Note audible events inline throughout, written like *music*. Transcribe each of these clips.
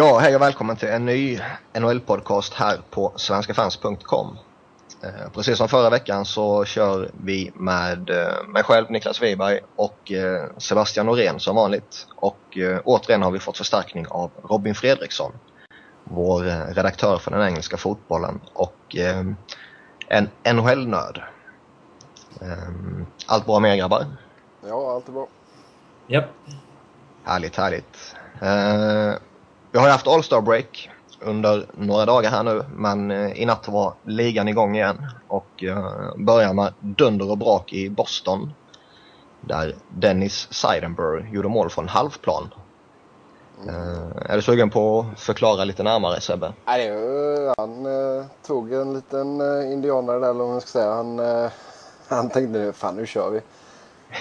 Ja, hej och välkommen till en ny NHL-podcast här på svenskafans.com. Eh, precis som förra veckan så kör vi med eh, mig själv, Niklas Wiberg och eh, Sebastian Norén som vanligt. Och återigen har vi fått förstärkning av Robin Fredriksson, vår redaktör för den engelska fotbollen och en NHL-nörd. Allt bra med er grabbar? Ja, allt är bra. Japp. Härligt, härligt. Vi har ju haft All-Star break under några dagar här nu men eh, i natt var ligan igång igen och uh, börjar med dunder och brak i Boston där Dennis Seidenberg gjorde mål från halvplan. Uh, är du sugen på att förklara lite närmare Sebbe? Nej, han tog en liten indianare där eller vad man ska säga. Han, *laughs* han tänkte nu, fan nu kör vi.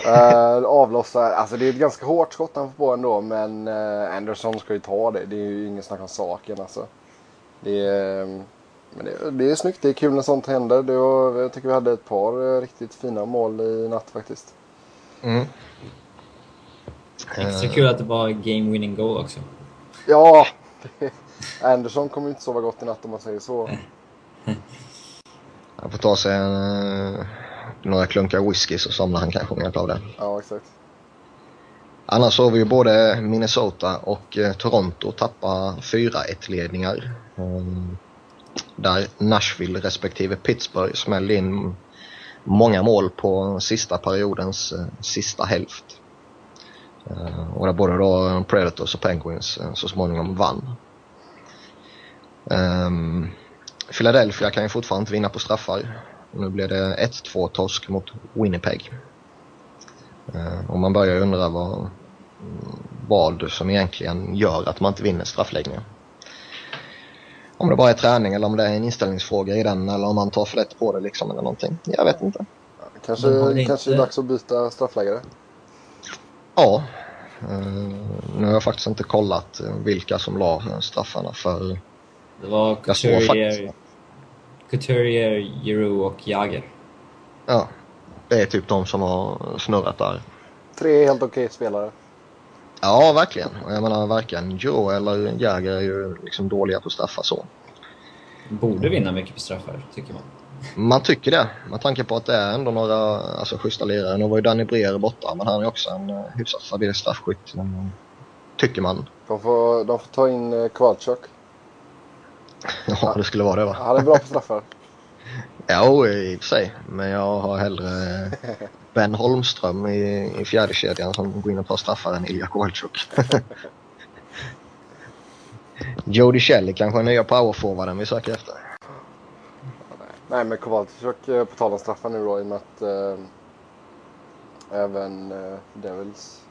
Uh, avlossar, alltså det är ett ganska hårt skott han får på ändå men uh, Anderson ska ju ta det. Det är ju ingen snack om saken alltså. Det är, men det, det är snyggt, det är kul när sånt händer. Det var, jag tycker vi hade ett par uh, riktigt fina mål i natt faktiskt. Mm. Extra kul att det var game winning goal också. Ja, *laughs* Anderson kommer inte sova gott i natt om man säger så. Han får ta sig en några klunkar whisky så somnar han kanske med av det. Ja, exakt. Annars såg vi ju både Minnesota och eh, Toronto tappa 4-1-ledningar. Um, där Nashville respektive Pittsburgh smällde in många mål på sista periodens uh, sista hälft. Uh, och där både då Predators och Penguins uh, så småningom vann. Um, Philadelphia kan ju fortfarande inte vinna på straffar. Nu blir det 1-2 torsk mot Winnipeg. Eh, och man börjar undra vad, vad som egentligen gör att man inte vinner straffläggningen. Om det bara är träning eller om det är en inställningsfråga i den eller om man tar för lätt på det liksom eller någonting. Jag vet inte. Kanske, det kanske är dags att byta straffläggare? Ja. Uh, nu har jag faktiskt inte kollat vilka som la straffarna för... Det var Couturier, Couturier, Giroux och Jagr. Ja, det är typ de som har snurrat där. Tre helt okej okay spelare. Ja, verkligen. Och jag menar varken Giroux eller Jagr är ju liksom dåliga på straffar så. Borde vinna mycket på straffar, tycker man. Man tycker det, med tanke på att det är ändå några alltså, schyssta lirare. Nu var ju Danny Breer borta, men han är också en uh, hyfsat stabil straffskytt. Tycker man. De får, de får ta in uh, Kvalchuk. Ja, det skulle vara det va? Han är bra på straffar. *laughs* ja, i och för sig. Men jag har hellre Ben Holmström i, i fjärde kedjan som går in och tar straffar än Ilja Kovalchuk. *laughs* Jody Shelley kanske är nya powerforwarden vi söker efter. Nej, men Kowalczyk eh, på tal om straffar nu då i och med att äh, även äh, Devils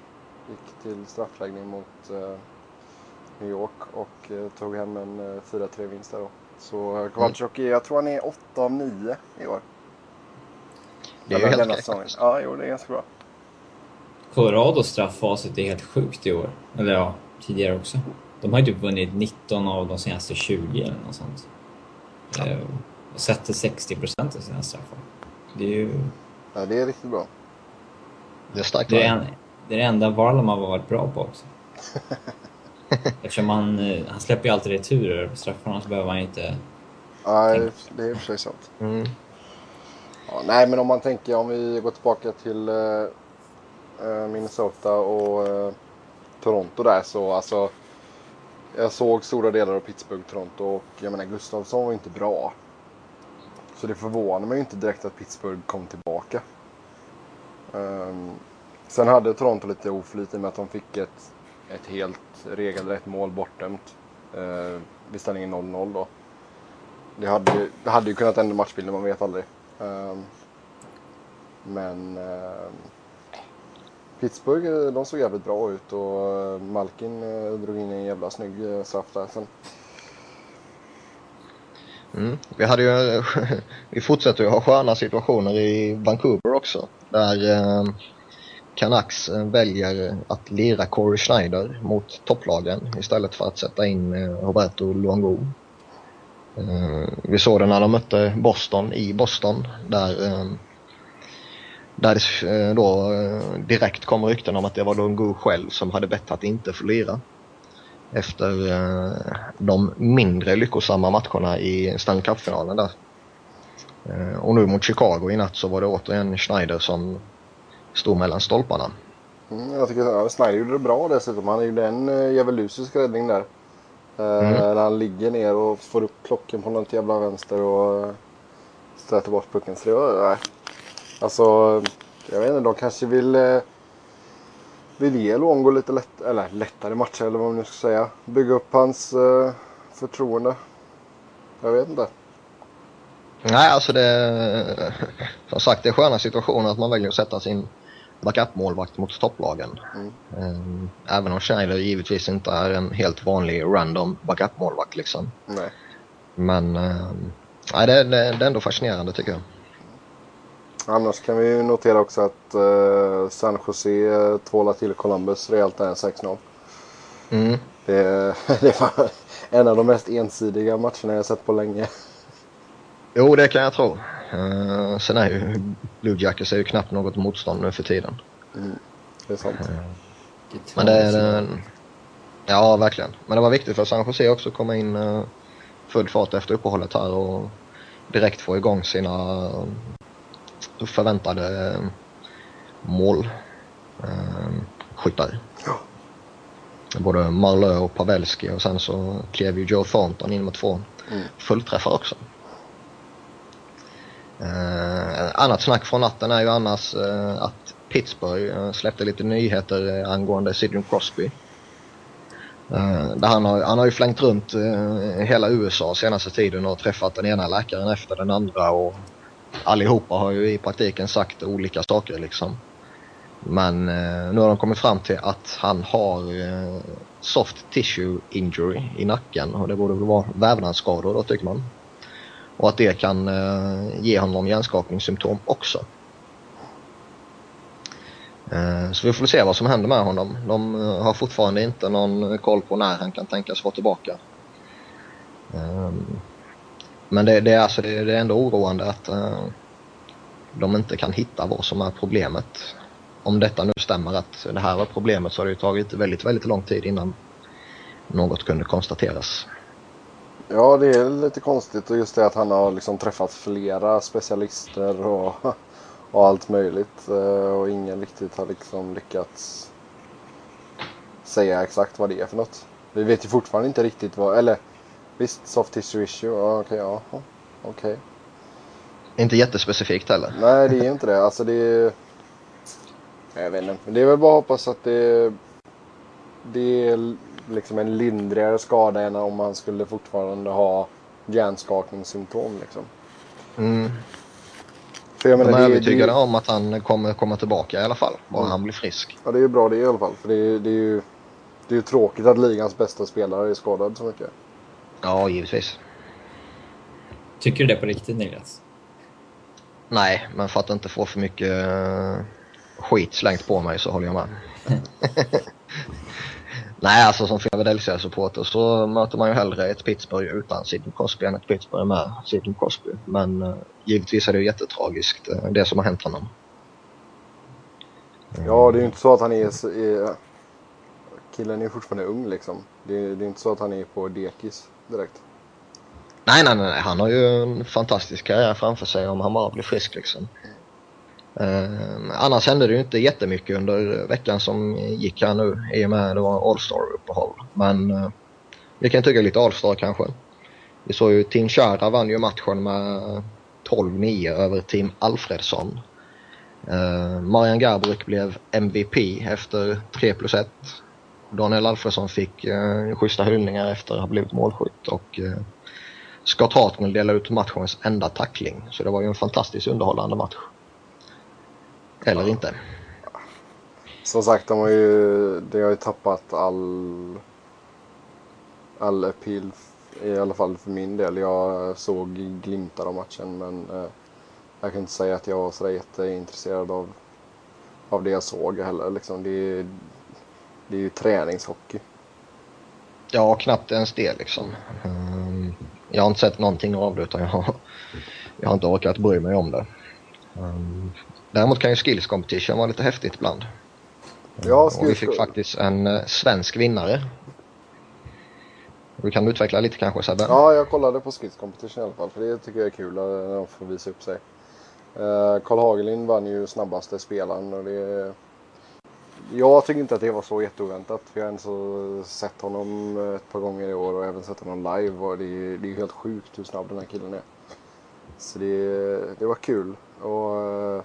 gick till straffläggning mot äh, New York och eh, tog hem en eh, 4-3 vinst där då. Så eh, Kowalczyk, mm. jag tror han är 8 av 9 i år. Det är ju helt okej. Ja, jo, det är ganska bra. Colorados strafffacit är helt sjukt i år. Eller ja, tidigare också. De har ju typ vunnit 19 av de senaste 20 eller något sånt. Ja. Eh, och sätter 60 procent av sina straffar. Det är ju... Ja, det är riktigt bra. Det är starkt. Det är, en, det är det enda Varlam har varit bra på också. *laughs* *laughs* Eftersom han, eh, han släpper ju alltid returer på straffarna så behöver han inte... Nej, det är i och för sig sant. Mm. Ja, nej, men om man tänker om vi går tillbaka till uh, Minnesota och uh, Toronto där så alltså. Jag såg stora delar av Pittsburgh, Toronto och jag menar Gustavsson var inte bra. Så det förvånar mig inte direkt att Pittsburgh kom tillbaka. Um, sen hade Toronto lite oflyt i med att de fick ett ett helt regelrätt mål bortdömt eh, vid ställningen 0-0 då. Det hade, det hade ju kunnat ändra matchbilden, man vet aldrig. Ehm, ehm, eh, men eh, Pittsburgh, de såg jävligt bra ut och eh, Malkin eh, drog in en jävla snygg eh, straff där sen. Mm. Vi, hade ju, *laughs* vi fortsätter ju ha sköna situationer i Vancouver också. Där eh, Canucks eh, väljer att lira Corey Schneider mot topplagen istället för att sätta in eh, Roberto Luongo. Eh, vi såg det när de mötte Boston i Boston där, där det då direkt kom rykten om att det var Luongo själv som hade bett att inte få lira. efter de mindre lyckosamma matcherna i Stanley Cup-finalen där. Och nu mot Chicago i natt så var det återigen Schneider som stod mellan stolparna. Mm, jag tycker ja, Snyder gjorde det bra dessutom. Han gjorde en uh, djävulusisk räddning där. Uh, mm. När han ligger ner och får upp klocken på något jävla vänster och uh, stöter bort pucken. Så det var, uh, alltså, jag vet inte, de kanske vill, vill ge Luongo lite lätt, eller lättare matcher eller vad man nu ska säga. Bygga upp hans uh, förtroende. Jag vet inte. Nej, alltså det... *laughs* Som sagt, det är sköna situationer att man väljer att sätta sin backup-målvakt mot topplagen. Mm. Ehm, även om Schneider givetvis inte är en helt vanlig random backup-målvakt liksom. Nej. Men ehm, nej, det, det, det är ändå fascinerande tycker jag. Annars kan vi notera också att uh, San Jose uh, tvålar till Columbus rejält där 6-0. Mm. Det, *laughs* det var en av de mest ensidiga matcherna jag sett på länge. Jo, det kan jag tro. Uh, sen är ju Blue Jackets är ju knappt något motstånd nu för tiden. Mm, det är sant. Uh, men det är... Uh, ja, verkligen. Men det var viktigt för San Jose också att komma in uh, full fart efter uppehållet här och direkt få igång sina uh, förväntade uh, mål. Uh, skyttar. Ja. Både Marlö och Pavelski och sen så klev ju Joe Thornton in med två mm. fullträffar också. Eh, annat snack från natten är ju annars eh, att Pittsburgh eh, släppte lite nyheter eh, angående Sidney Crosby. Eh, där han, har, han har ju flängt runt eh, hela USA senaste tiden och träffat den ena läkaren efter den andra och allihopa har ju i praktiken sagt olika saker liksom. Men eh, nu har de kommit fram till att han har eh, soft tissue injury i nacken och det borde väl vara vävnadsskador då tycker man. Och att det kan eh, ge honom hjärnskakningssymptom också. Eh, så vi får se vad som händer med honom. De eh, har fortfarande inte någon eh, koll på när han kan tänkas vara tillbaka. Ehm, men det, det, är alltså, det, det är ändå oroande att eh, de inte kan hitta vad som är problemet. Om detta nu stämmer att det här var problemet så har det ju tagit väldigt, väldigt lång tid innan något kunde konstateras. Ja, det är lite konstigt och just det att han har liksom träffat flera specialister och, *laughs* och allt möjligt eh, och ingen riktigt har liksom lyckats säga exakt vad det är för något. Vi vet ju fortfarande inte riktigt vad, eller visst soft tissue issue, ja okej, ja, okej. Inte jättespecifikt heller. Nej, det är inte det. Alltså det är... Jag vet inte. Det är väl bara att hoppas att det... Det liksom en lindrigare skada än om man skulle fortfarande ha hjärnskakningssymptom. Liksom. Mm. För jag menar, De är övertygade om att han kommer komma tillbaka i alla fall. Bara mm. han blir frisk. Ja, det är ju bra det i alla fall. För det är, det är ju det är ju tråkigt att ligans bästa spelare är skadad så mycket. Ja, givetvis. Tycker du det på riktigt Niklas? Nej, men för att inte få för mycket uh, skit slängt på mig så håller jag med. *laughs* Nej, alltså som Philadelphia-supporter så möter man ju hellre ett Pittsburgh utan Sidney Crosby än ett Pittsburgh med Sidney Crosby. Men uh, givetvis är det ju jättetragiskt, uh, det som har hänt honom. Ja, det är ju inte så att han är... är killen är fortfarande ung liksom. Det är, det är inte så att han är på dekis direkt. Nej, nej, nej. Han har ju en fantastisk karriär framför sig om han bara blir frisk liksom. Eh, annars hände det ju inte jättemycket under veckan som gick här nu i och med det var All-Star-uppehåll. Men eh, vi kan tycka lite All-Star kanske. Vi såg ju Team Chara vann ju matchen med 12-9 över Team Alfredsson. Eh, Marian Garbruk blev MVP efter 3 plus 1. Daniel Alfredsson fick eh, schyssta hyllningar efter att ha blivit målskytt och eh, Scott Hartnell delade ut matchens enda tackling. Så det var ju en fantastiskt underhållande match. Eller inte. Som sagt, de har ju, de har ju tappat all, all appeal. I alla fall för min del. Jag såg glimtar av matchen men eh, jag kan inte säga att jag var så jätteintresserad av, av det jag såg heller. Liksom, det, är, det är ju träningshockey. Ja, knappt ens det liksom. Um, jag har inte sett någonting av det utan jag har, jag har inte orkat bry mig om det. Um, Däremot kan ju skills competition vara lite häftigt ibland. Ja, och vi fick faktiskt en uh, svensk vinnare. Du kan utveckla lite kanske Sebbe? Ja, jag kollade på Skids Competition i alla fall. För det tycker jag är kul när de får visa upp sig. Karl Hagelin vann ju snabbaste spelaren och det... Jag tycker inte att det var så jätteoväntat. För jag har ändå sett honom ett par gånger i år och även sett honom live. Och det är, är helt sjukt hur snabb den här killen är. Så det, det var kul. Och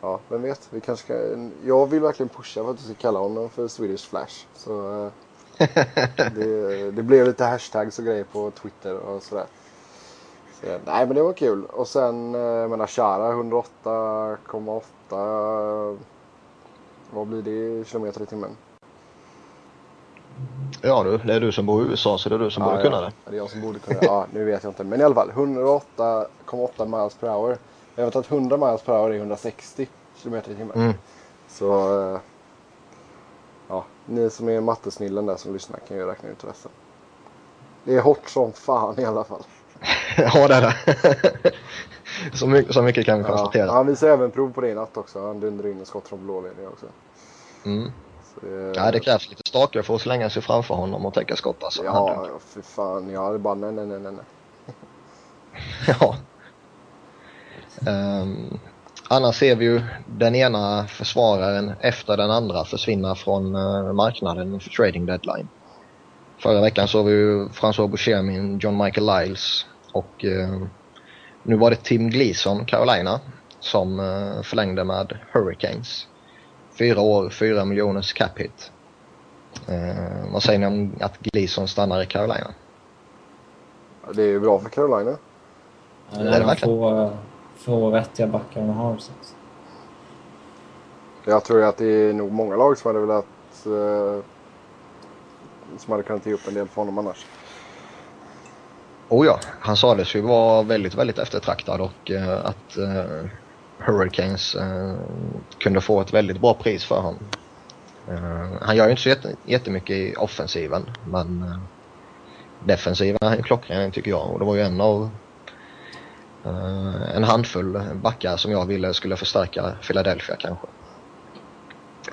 ja, vem vet. Vi kanske ska, jag vill verkligen pusha för att du ska kalla honom för Swedish Flash. Så uh, det, *laughs* det blev lite hashtags och grejer på Twitter och sådär. Så, nej men det var kul. Och sen, eh, jag menar Chara 108,8. Vad blir det kilometer i timmen? Ja du, det är du som bor i USA så det är du som ja, borde ja. kunna det. Ja, det är jag som borde kunna det. Ja, nu vet jag inte. Men i alla fall 108,8 miles per hour. Jag vet att 100 miles per hour är 160 kilometer i timmen. Mm. Så eh, ja, ni som är mattesnillen där som lyssnar kan ju räkna ut resten. Det är hårt som fan i alla fall. *laughs* ja det är det. så, mycket, så mycket kan vi Ja, konstatera. han visar även prov på det i natt också. Han dundrar in ett skott från blålinjen också. Mm. Det, Ja, det krävs lite stakar för att slänga sig framför honom och täcka skott alltså. Ja, för fan. Jag hade bara nej, nej, nej. nej. *laughs* ja. Um, annars ser vi ju den ena försvararen efter den andra försvinna från uh, marknaden inför trading deadline. Förra veckan såg vi ju François Boucher John Michael Lyles och uh, nu var det Tim Gleason, Carolina, som uh, förlängde med Hurricanes. Fyra år, fyra miljoners cap hit. Uh, vad säger ni om att Gleason stannar i Carolina? Det är ju bra för Carolina. Ja, det det är verkligen? få, få vettiga backar de har. Så. Jag tror att det är nog många lag som hade velat eh, som hade kunnat ge upp en del för honom annars. Oh ja, han sades ju vara väldigt, väldigt eftertraktad och eh, att eh, Hurricanes eh, kunde få ett väldigt bra pris för honom. Eh, han gör ju inte så jätte, jättemycket i offensiven men eh, defensiven är ju klockren tycker jag och det var ju en av Eh, en handfull backar som jag ville skulle förstärka Philadelphia kanske.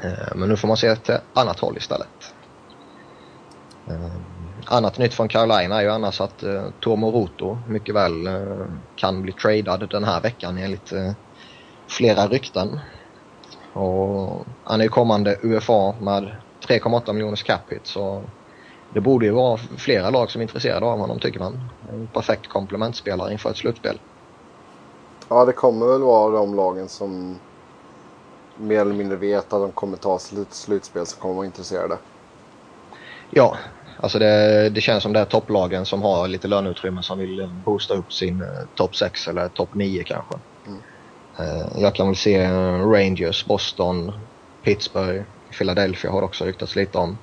Eh, men nu får man se ett annat håll istället. Eh, annat nytt från Carolina är ju annars att Tomo Roto mycket väl kan bli tradad den här veckan enligt flera rykten. Och han är ju kommande UFA med 3,8 miljoners cap hit så det borde ju vara flera lag som är intresserade av honom tycker man. En perfekt komplementspelare inför ett slutspel. Ja, det kommer väl vara de lagen som mer eller mindre vet att de kommer ta slut, slutspel som kommer vara intresserade. Ja, alltså det, det känns som det är topplagen som har lite löneutrymme som vill boosta upp sin eh, topp 6 eller topp 9 kanske. Mm. Eh, jag kan väl se eh, Rangers, Boston, Pittsburgh, Philadelphia har också ryktats lite om.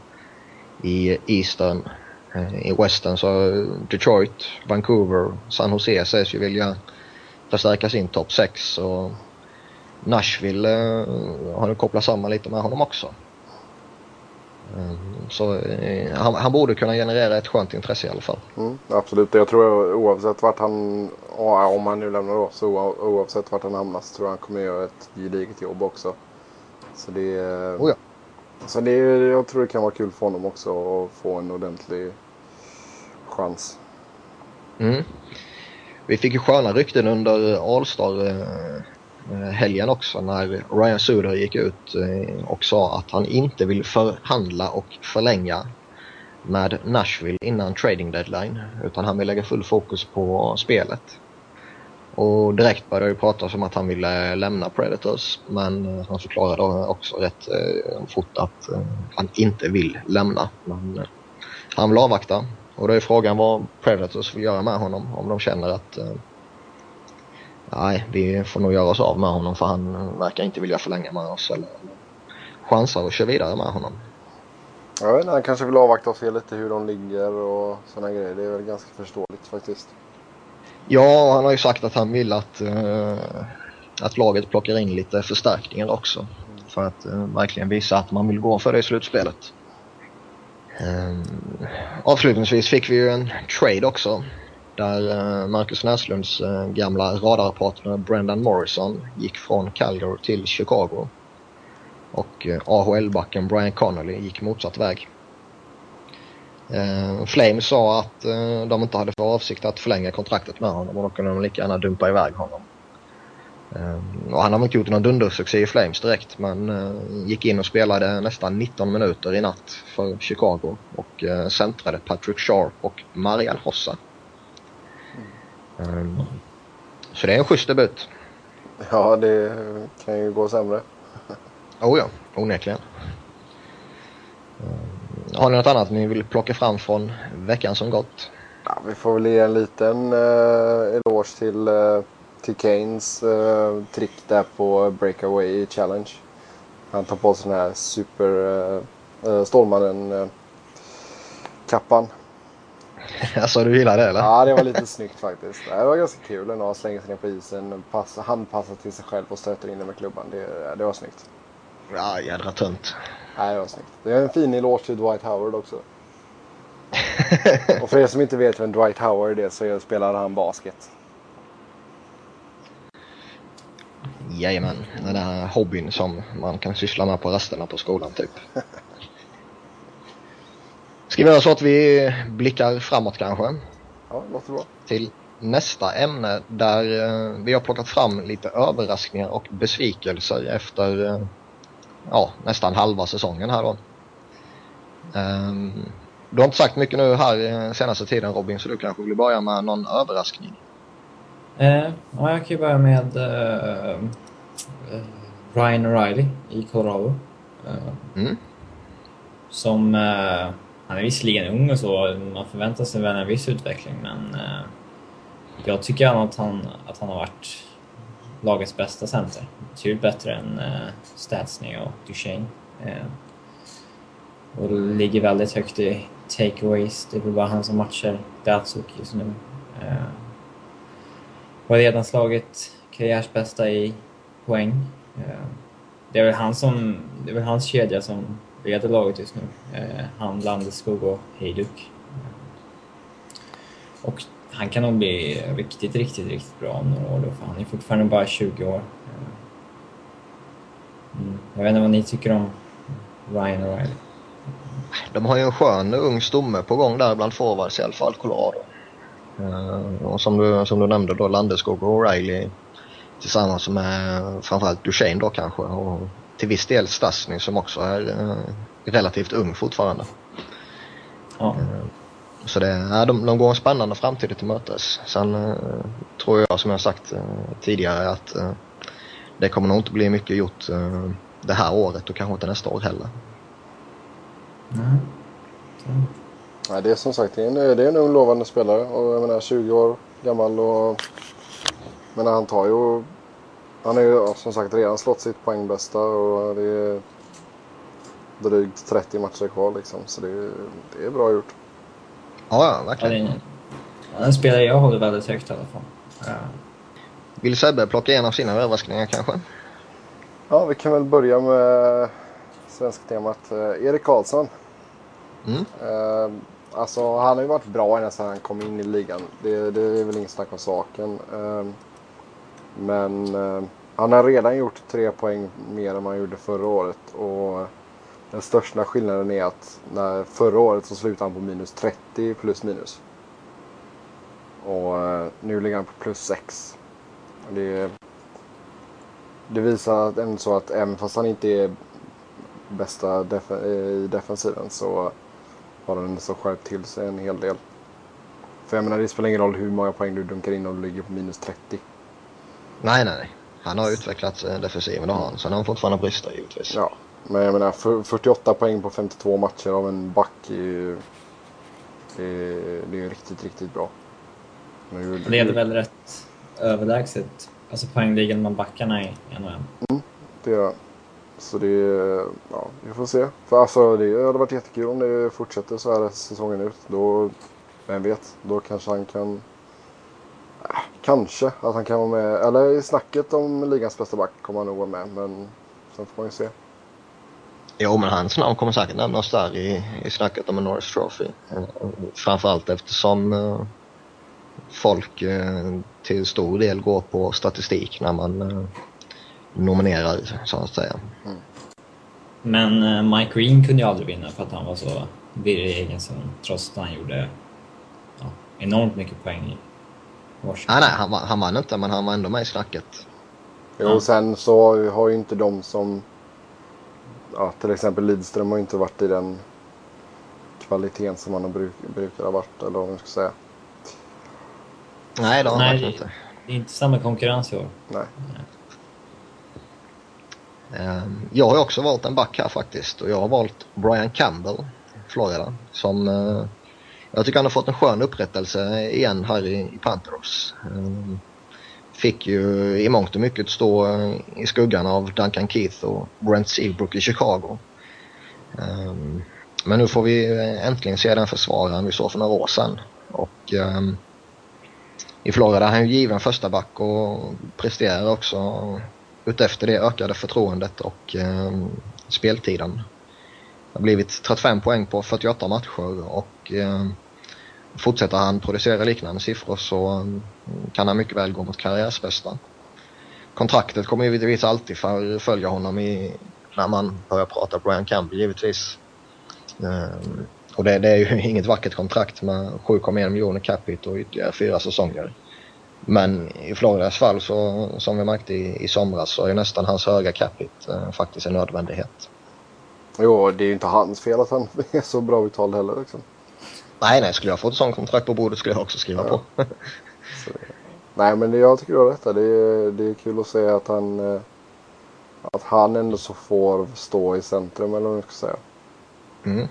I Eastern, eh, i Western så eh, Detroit, Vancouver, San Jose sägs ju vilja förstärka sin topp 6 och Nashville eh, har nu kopplat samman lite med honom också. Eh, Så eh, han, han borde kunna generera ett skönt intresse i alla fall. Mm, absolut, jag tror oavsett vart han, om han nu lämnar oa- oavsett vart han hamnar så tror jag han kommer göra ett gediget jobb också. Så det, Oh ja. så det, jag tror det kan vara kul för honom också att få en ordentlig chans. Mm. Vi fick ju sköna rykten under eh, All-star eh, eh, helgen också när Ryan Suder gick ut och sa att han inte vill förhandla och förlänga med Nashville innan trading deadline utan han vill lägga full fokus på spelet. Och direkt började det pratas om att han ville lämna Predators men han förklarade också rätt fort att han inte vill lämna. Men han vill avvakta och då är frågan vad Predators vill göra med honom om de känner att eh, nej, vi får nog göra oss av med honom för han eh, verkar inte vilja förlänga med oss eller chansar att köra vidare med honom. Jag vet inte, han kanske vill avvakta och se lite hur de ligger och sådana grejer. Det är väl ganska förståeligt faktiskt. Ja, han har ju sagt att han vill att, eh, att laget plockar in lite förstärkningar också. För att eh, verkligen visa att man vill gå för det i slutspelet. Ehm, avslutningsvis fick vi ju en trade också. Där eh, Marcus Näslunds eh, gamla radarpartner Brendan Morrison gick från Calgary till Chicago. Och eh, AHL-backen Brian Connolly gick motsatt väg. Flame Flames sa att de inte hade för avsikt att förlänga kontraktet med honom och då kunde de lika gärna dumpa iväg honom. Eh, och han har väl inte gjort någon dundersuccé i Flames direkt men eh, gick in och spelade nästan 19 minuter i natt för Chicago och eh, centrade Patrick Sharp och Marian Hossa. Eh, så det är en schysst debut. Ja, det kan ju gå sämre. Oh ja, onekligen. Eh, Har ni något annat ni vill plocka fram från veckan som gått? Ja, vi får väl ge en liten uh, eloge till, uh, till Keynes uh, trick där på Breakaway Challenge. Han tar på sig den här super uh, Stålmannen-kappan. *laughs* alltså du gillar det eller? Ja, det var lite snyggt faktiskt. Det var ganska kul ändå att slänga sig ner på isen, pass, handpassa till sig själv och stöter in den med klubban. Det, det var snyggt. Ja, jädra tunt. Nej, det var snyggt. Det är en fin eloge till Dwight Howard också. *laughs* och för er som inte vet vem Dwight Howard är så spelar han basket. Jajamän, den där hobbyn som man kan syssla med på rasterna på skolan typ. Ska vi göra så att vi blickar framåt kanske? Ja, låter bra. Till nästa ämne där eh, vi har plockat fram lite överraskningar och besvikelser efter eh, ja, nästan halva säsongen här då. Um, du har inte sagt mycket nu här eh, senaste tiden Robin så du kanske vill börja med någon överraskning? Eh, ja, jag kan ju börja med eh, eh, Ryan O'Reilly i Colorado. Eh, Mm. Som, eh, han är visserligen ung och så, man förväntar sig väl en viss utveckling men eh, jag tycker att han, att han har varit lagets bästa center. Betydligt bättre än eh, Statsny och Duchene. Och ligger väldigt högt i takeaways. Det är väl bara han som matchar Datsuk just nu. Har redan slagit karriärsbästa i poäng. Eh, det är väl han som, det är väl hans kedja som leder laget just nu. Eh, han, Landeskog och Hejduk. Eh, och han kan nog bli riktigt, riktigt, riktigt bra om några år då, för han är fortfarande bara 20 år. Mm. Jag vet inte vad ni tycker om Ryan O'Reilly. De har ju en skön ung stomme på gång där bland forwards i alla fall, Colorado. Uh, och som du, som du nämnde då, Landeskog och O'Reilly tillsammans med framförallt Duchene då kanske och till viss del Stasny som också är uh, relativt ung fortfarande. Ja. Uh, så det, ja, de, de går en spännande framtid till mötes. Sen tror jag som jag sagt tidigare att det kommer nog inte bli mycket gjort det här året och kanske inte nästa år heller. Mm. Nej, det är som sagt det är en, det är en ung lovande spelare och jag menar 20 år gammal och men han tar ju han är ju som sagt redan slått sitt poängbästa och det är drygt 30 matcher kvar liksom så det är, det är bra gjort. Ja, ja Ja, det är verkligen. en, spelare jag håller väldigt högt i alla fall. Ja. Vill Sebbe plocka en av sina överraskningar kanske? Ja, vi kan väl börja med svenska temat. Eh, Erik Karlsson. Mm. Uh, alltså han har ju varit bra ända sedan han kom in i ligan. Det, det är väl inget snack om saken. Uh, men uh, han har redan gjort tre poäng mer än man gjorde förra året. Och den största skillnaden är att när förra året så slutade han på minus 30 plus minus. Och nu ligger han på plus 6. Det, det visar att- ändå så att även fast han inte är bästa def i defensiven så har han ändå så skärpt till sig en hel del. För jag menar det spelar ingen roll hur många poäng du dunkar in om du ligger på minus 30. Nej, nej, nej. Han har utvecklat eh, defensiven, det har han. Sen har han fortfarande brister givetvis. Ja, men jag menar för- 48 poäng på 52 matcher av en back är ju det är, det är riktigt, riktigt bra. Men ju- Han leder väl rätt överlägset alltså poängligan med backarna i NHL. Det gör. Så det ja, vi får se. För alltså det hade varit jättekul om det fortsätter så här säsongen ut. Då, vem vet, då kanske han kan äh, Kanske att han kan vara med, eller i snacket om ligans bästa back kommer han nog vara med. Men sen får man ju se. Jo, men hans namn kommer säkert nämnas där i, i snacket om en Norris Trophy. Eh, Framförallt eftersom uh, folk uh, till stor del går på statistik när man uh, nominerar, så att säga. Men eh, Mike Green kunde ju aldrig vinna för att han var så virrig egen zon trots att han gjorde ja, enormt mycket poäng i Washington. Nej, nej, han, han vann inte men han var ändå med i snacket. Jo, Ja. sen så har ju inte de som... Ja, till exempel Lidström har ju inte varit i den kvaliteten som han har bruk, brukar ha varit. Eller vad man ska säga. Nej, det har han Nej, inte. Det är inte samma konkurrens i år. Nej. Ehm, Ehm, jag har ju också valt en back här faktiskt och jag har valt Brian Campbell, Florida, som eh, jag tycker han har fått en skön upprättelse igen här i, Panthers. Ehm, fick ju i mångt och mycket stå eh, i skuggan av Duncan Keith och Brent Seabrook i Chicago. Ehm, men nu får vi eh, äntligen se den försvararen vi såg för några år sedan. Och i Florida är han ju given första back och presterar också utefter det ökade förtroendet och eh, speltiden. Det har blivit 35 poäng på 48 matcher och eh, fortsätter han producera liknande siffror så ehm, kan han mycket väl gå mot karriärsbästa. Kontraktet kommer givetvis alltid för, följa honom i, när man börjar prata Brian Campbell givetvis. Eh, och det, det är ju *laughs* inget vackert kontrakt med 7,1 miljoner capita och ytterligare fyra säsonger. Men i Floridas fall så, som vi märkte i, i somras så är nästan hans höga capita eh, faktiskt en nödvändighet. Jo, det är ju inte hans fel att han *laughs* är så bra betald heller. Liksom. Nej, nej, skulle jag fått ett sånt kontrakt på bordet skulle jag också skriva Ja. på. Så, nej, men jag tycker du har rätt det, är, det är kul att se att han, eh, att han ändå så får stå i centrum eller vad man ska säga. Mm.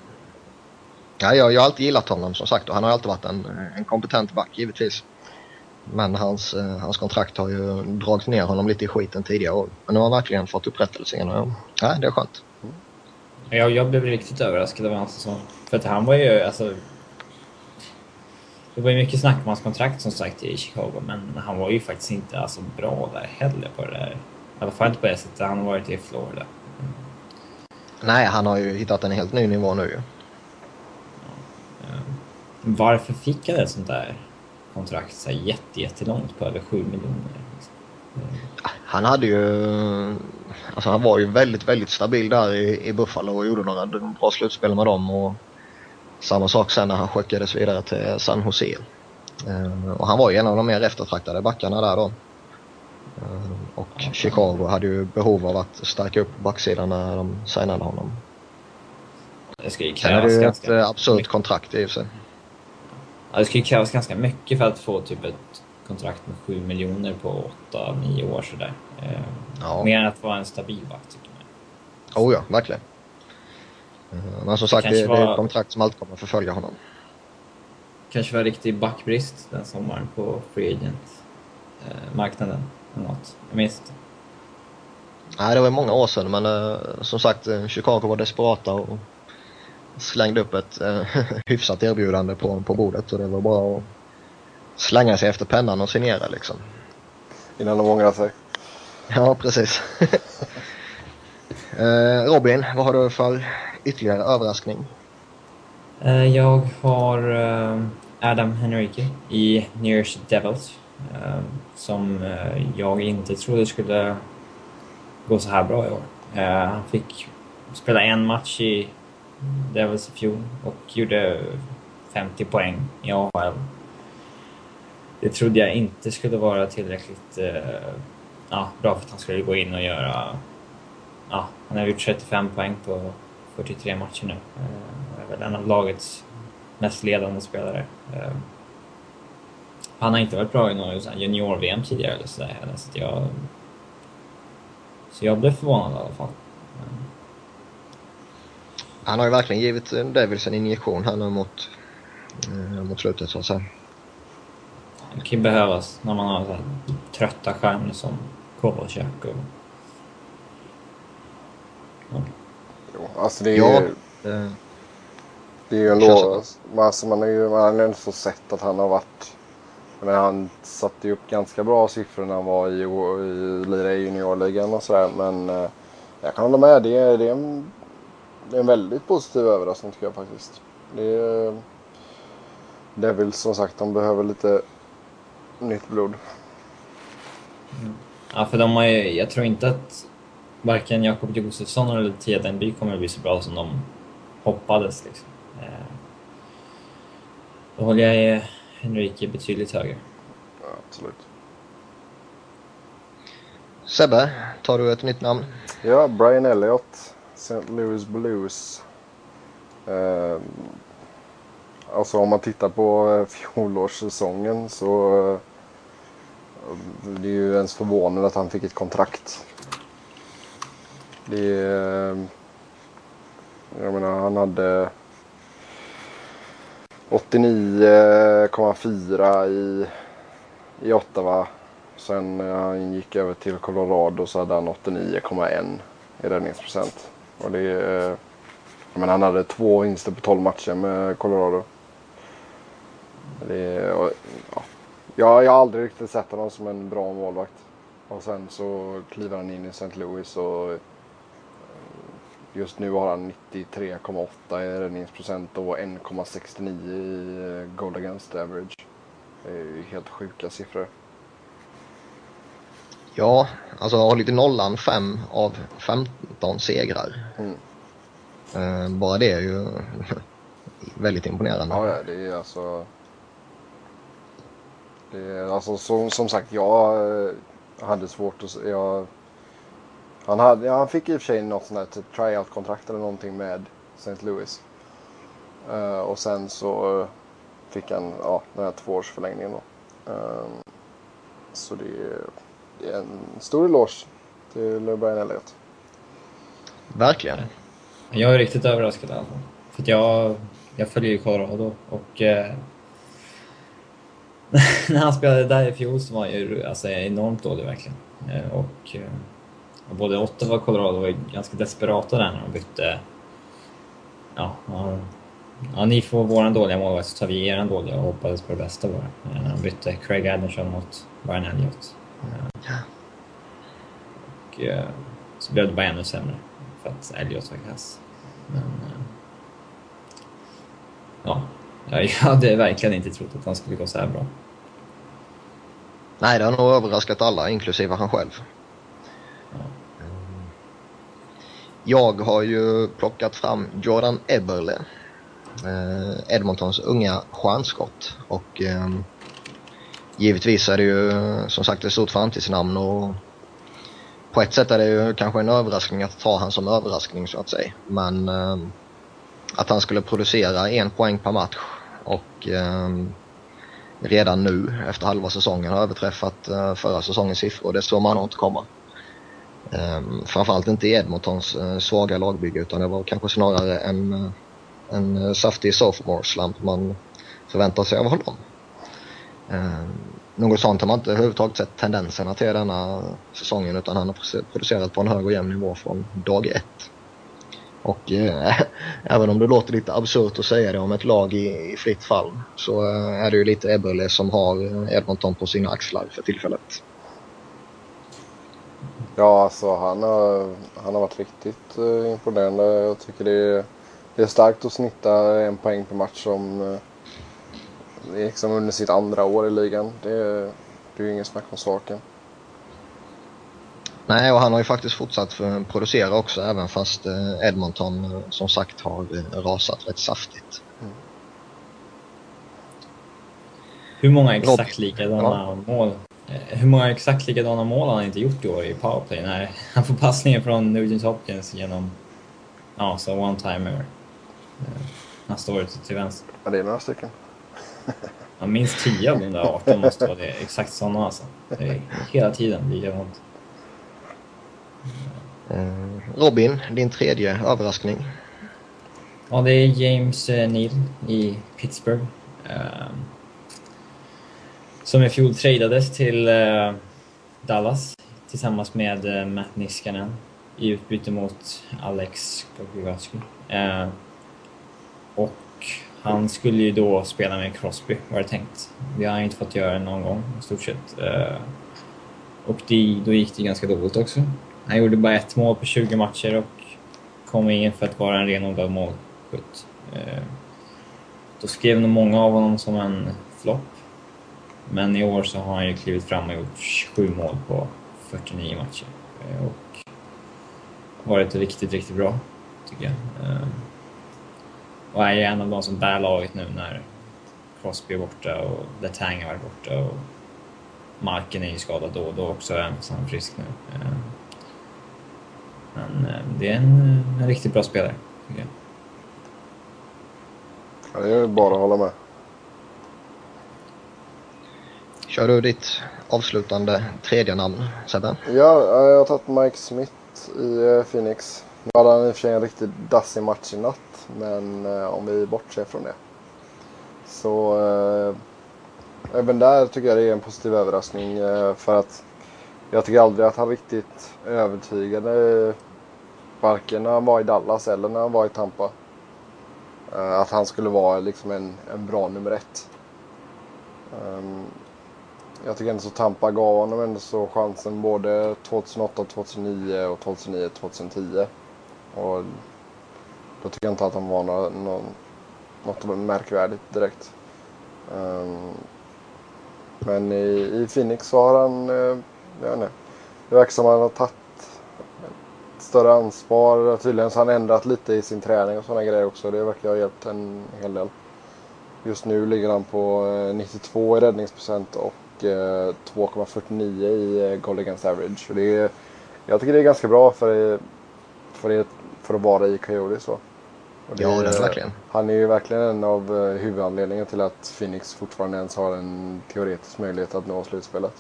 Ja, jag, jag har alltid gillat honom som sagt och han har alltid varit en, en kompetent back givetvis. Men hans, eh, hans kontrakt har ju dragit ner honom lite i skiten tidigare år. Men nu har han verkligen fått upprättelse och ja, det är skönt. Jag, jag blev riktigt överraskad av hans säsong. För att han var ju alltså... Det var ju mycket snack om hans kontrakt som sagt i Chicago, men han var ju faktiskt inte alltså, bra där heller på det där. I alla fall inte på det sättet han har varit i Florida. Nej, han har ju hittat en helt ny nivå nu ju. Eh, Varför fick han ett sånt där kontrakt så här jätte, jättelångt på över 7 miljoner? Liksom? Han hade ju, alltså han var ju väldigt, väldigt stabil där i, i Buffalo och gjorde några bra slutspel med dem och samma sak sen när han skickades vidare till San Jose. Eh, och han var ju en av de mer eftertraktade backarna där då. Eh, och Chicago hade ju behov av att stärka upp backsidan när de signade honom. Det ska ju Sen är det krävas ju ett ganska eh, absurt kontrakt i och för sig. Ja, det ju krävas ganska mycket för att få typ ett kontrakt med 7 miljoner på 8-9 år sådär. Eh, Ja. Mer än att vara en stabil back tycker jag. Oh ja, verkligen. Eh, Men som sagt, det, kanske det är var- ett kontrakt som alltid kommer förfölja honom. Kanske var riktig backbrist den sommaren på Free Agent-marknaden. eller något. Jag minns inte. Nej, det var många år sedan men eh, som sagt eh, Chicago var desperata och slängde upp ett eh, *laughs* hyfsat erbjudande på, på bordet och det var bara att slänga sig efter pennan och signera liksom. Innan de ångrar sig. Ja, precis. *laughs* eh, Robin, vad har du för ytterligare överraskning? Eh, Jag har eh, Adam Henrique i New Jersey Devils. eh, Som jag inte trodde skulle gå så här bra i år. Han fick spela en match i Devils i fjol och gjorde 50 poäng i AHL. Det trodde jag inte skulle vara tillräckligt eh, ja, bra för att han skulle gå in och göra... Ja, han har gjort 35 poäng på 43 matcher nu. Eh, är väl en av lagets mest ledande spelare. Eh, han har inte varit bra i några junior-VM tidigare eller sådär heller, så jag... Så jag blev förvånad i alla fall. Han har ju verkligen givit eh, Devils en injektion här nu mot, eh, mot slutet så att säga. Det kan ju behövas när man har så här trötta stjärnor som Kovalchuk och... Ja. Jo, alltså det är, Ja. ju- Eh, det är ju en. Men alltså man har ju man har ändå så sett att han har varit... Menar, han satte ju upp ganska bra siffror när han var i, i, i juniorligan och sådär. Men eh, jag kan hålla med. Det är, det, är en, det är en väldigt positiv överraskning tycker jag faktiskt. Det är, det är väl som sagt, de behöver lite nytt blod. Ja, för de har ju, jag tror inte att varken Jakob Josefsson eller Tia Denby kommer att bli så bra som de hoppades. Liksom. Eh, då håller jag Henrike betydligt högre. Ja, absolut. Sebbe, tar du ett nytt namn? Ja, Brian Elliott, St. Louis Blues. Eh, alltså om man tittar på eh, *laughs* fjolårssäsongen så eh, det är ju ens förvånande att han fick ett kontrakt. Det är, eh, jag menar han hade 89,4 i, i Ottawa. Sen när han gick över till Colorado så hade han 89,1 i räddningsprocent. Och det är, eh, men han hade två vinster på 12 matcher med Colorado. Det är, och, ja. jag, jag har aldrig riktigt sett honom som en bra målvakt. Och sen så kliver han in i St. Louis och eh, just nu har han 93,8 i räddningsprocent och 1,69 i Gold goal against average. Det är ju helt sjuka siffror. Ja, alltså har lite nollan 5 av 15 segrar. Mm. Eh, bara det är ju väldigt imponerande. Ja, det är alltså... Det är alltså som, som sagt, jag eh, hade svårt att... Jag, han, hade, han fick i och för sig något sånt här typ tryout-kontrakt eller någonting med St. Louis. Eh, och sen så fick han ja, den här tvåårsförlängningen då. Eh, så det en stor eloge till Brian Elliott. Verkligen. Jag är riktigt överraskad i alla fall. För att jag, jag följer ju Colorado och eh, *laughs* när han spelade där i fjol så var han ju alltså, enormt dålig verkligen. Eh, och, eh, och både Ottawa och Colorado var ju ganska desperata där när de bytte. Ja, ja, ja ni får våran dåliga målvakt så tar vi eran dåliga och hoppades på det bästa bara. Eh, när de bytte Craig Anderson mot Brian Elliott. Eh, och eh, så blev det bara ännu sämre för att Elliot var kass. Men... eh, Ja, jag hade verkligen inte trott att han skulle gå så här bra. Nej, det har nog överraskat alla, inklusive han själv. Ja. Jag har ju plockat fram Jordan Eberle. Eh, Edmontons unga stjärnskott. Och eh, givetvis är det ju som sagt ett stort framtidsnamn och på ett sätt är det ju kanske en överraskning att ta han som överraskning så att säga. Men eh, att han skulle producera en poäng per match och eh, redan nu efter halva säsongen har överträffat eh, förra säsongens siffror. Det såg man nog inte komma. Eh, framförallt inte i Edmontons eh, svaga lagbygge utan det var kanske snarare en, eh, en eh, saftig sophomore slump man förväntar sig av honom. Eh, något sånt har man inte överhuvudtaget sett tendenserna till denna säsongen utan han har producerat på en hög och jämn nivå från dag ett. Och eh, *laughs* även om det låter lite absurt att säga det om ett lag i, i fritt fall så eh, är det ju lite Eberle som har eh, Edmonton på sina axlar för tillfället. Ja, alltså han har, han har varit riktigt eh, imponerande. Jag tycker det är, det är starkt att snitta en poäng per match som eh, liksom under sitt andra år i ligan. Det, är- det är ju ingen snack om saken. Nej, och han har ju faktiskt fortsatt för producera också även fast eh, Edmonton eh, som sagt har eh, rasat rätt saftigt. Hur många exakt likadana Ja. mål hur många exakt likadana mål har han inte gjort i år i powerplay? När *laughs* han får passningen från Nugent Hopkins genom, ja, så one-timer. Han står ute till vänster. Ja, det är några stycken. Ja, minst 10 av de där 18 måste vara det. Exakt sådana alltså. Hela tiden likadant. Eh, Robin, din tredje överraskning. Ja, det är James eh, Neal i Pittsburgh. Eh, som i fjol tradades till eh, Dallas tillsammans med Matt Niskanen i utbyte mot Alex Gogovatsky. Eh, och han skulle ju då spela med Crosby var det tänkt. Det har han inte fått göra någon gång i stort sett. Eh, och det, då gick det ganska dåligt också. Han gjorde bara ett mål på 20 matcher och kom in för att vara en renodlad målskytt. Eh, då skrev nog många av honom som en flopp. Men i år så har han ju klivit fram och gjort 27 mål på 49 matcher. Eh, och varit riktigt, riktigt bra, tycker jag. Eh, och är ju en av de som bär laget nu när Crosby är borta och Letang varit borta och Marken är ju skadad då och då också, även fast han är frisk nu. Eh, men eh, det är en, en riktigt bra spelare, tycker jag. Ja, det är bara att hålla med. Kör du ditt avslutande tredje namn Sebbe? Ja, jag har tagit Mike Smith i eh, Phoenix. Nu hade han i och för sig en riktigt dassig match i natt. Men eh, om vi bortser från det. Så eh, även där tycker jag det är en positiv överraskning. Eh, för att jag tycker aldrig att han riktigt övertygade. Varken när han var i Dallas eller när han var i Tampa. Eh, att han skulle vara liksom en, en bra nummer ett. Um, jag tycker ändå så Tampa gav honom ändå så chansen både 2008, 2009 och 2009, 2010. Och då tycker jag inte att han var något, någon, något märkvärdigt direkt. Um, men i, i Phoenix så har han, uh, jag vet inte, det verkar som att han har tagit ett större ansvar. Tydligen så har han ändrat lite i sin träning och sådana grejer också. Det verkar ha hjälpt en hel del. Just nu ligger han på eh, 92 i räddningsprocent och eh, 2,49 i goal against average. Och det är, jag tycker det är ganska bra för, för, det, för att vara i Coyote så. Det, ja, det är verkligen. Han är ju verkligen en av huvudanledningarna till att Phoenix fortfarande ens har en teoretisk möjlighet att nå slutspelet.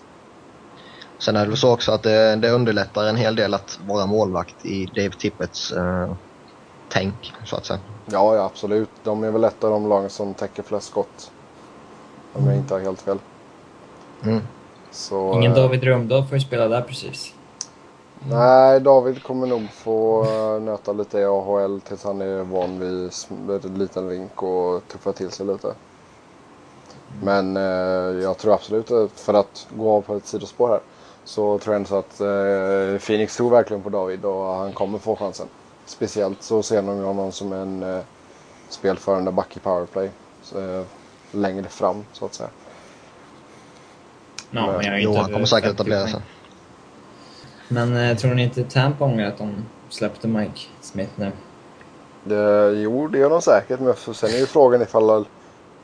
Sen är det väl så också att det, det underlättar en hel del att vara målvakt i Dave Tippets uh, tänk, så att säga. Ja, ja, absolut. De är väl ett av de lagen som täcker flest skott. Om jag inte har helt fel. Mm. Så, Ingen eh, David Rönndahl får ju spela där precis. Nej, David kommer nog få eh, nöta lite i AHL tills han är van vid liten rink och tuffa till sig lite. Men eh, jag tror absolut att för att gå av på ett sidospår här så tror jag ändå så att eh, Phoenix tror verkligen på David och han kommer få chansen. Speciellt så ser de ju honom som en eh, spelförande back i powerplay. Så, eh, längre fram så att säga. Ja, men jag är Jo, inte han kommer säkert 50 etablera sig. Men eh, tror ni inte Tampa ångrar att de släppte Mike Smith nu? Det, jo, det gör de säkert. Men för- sen är ju frågan ifall,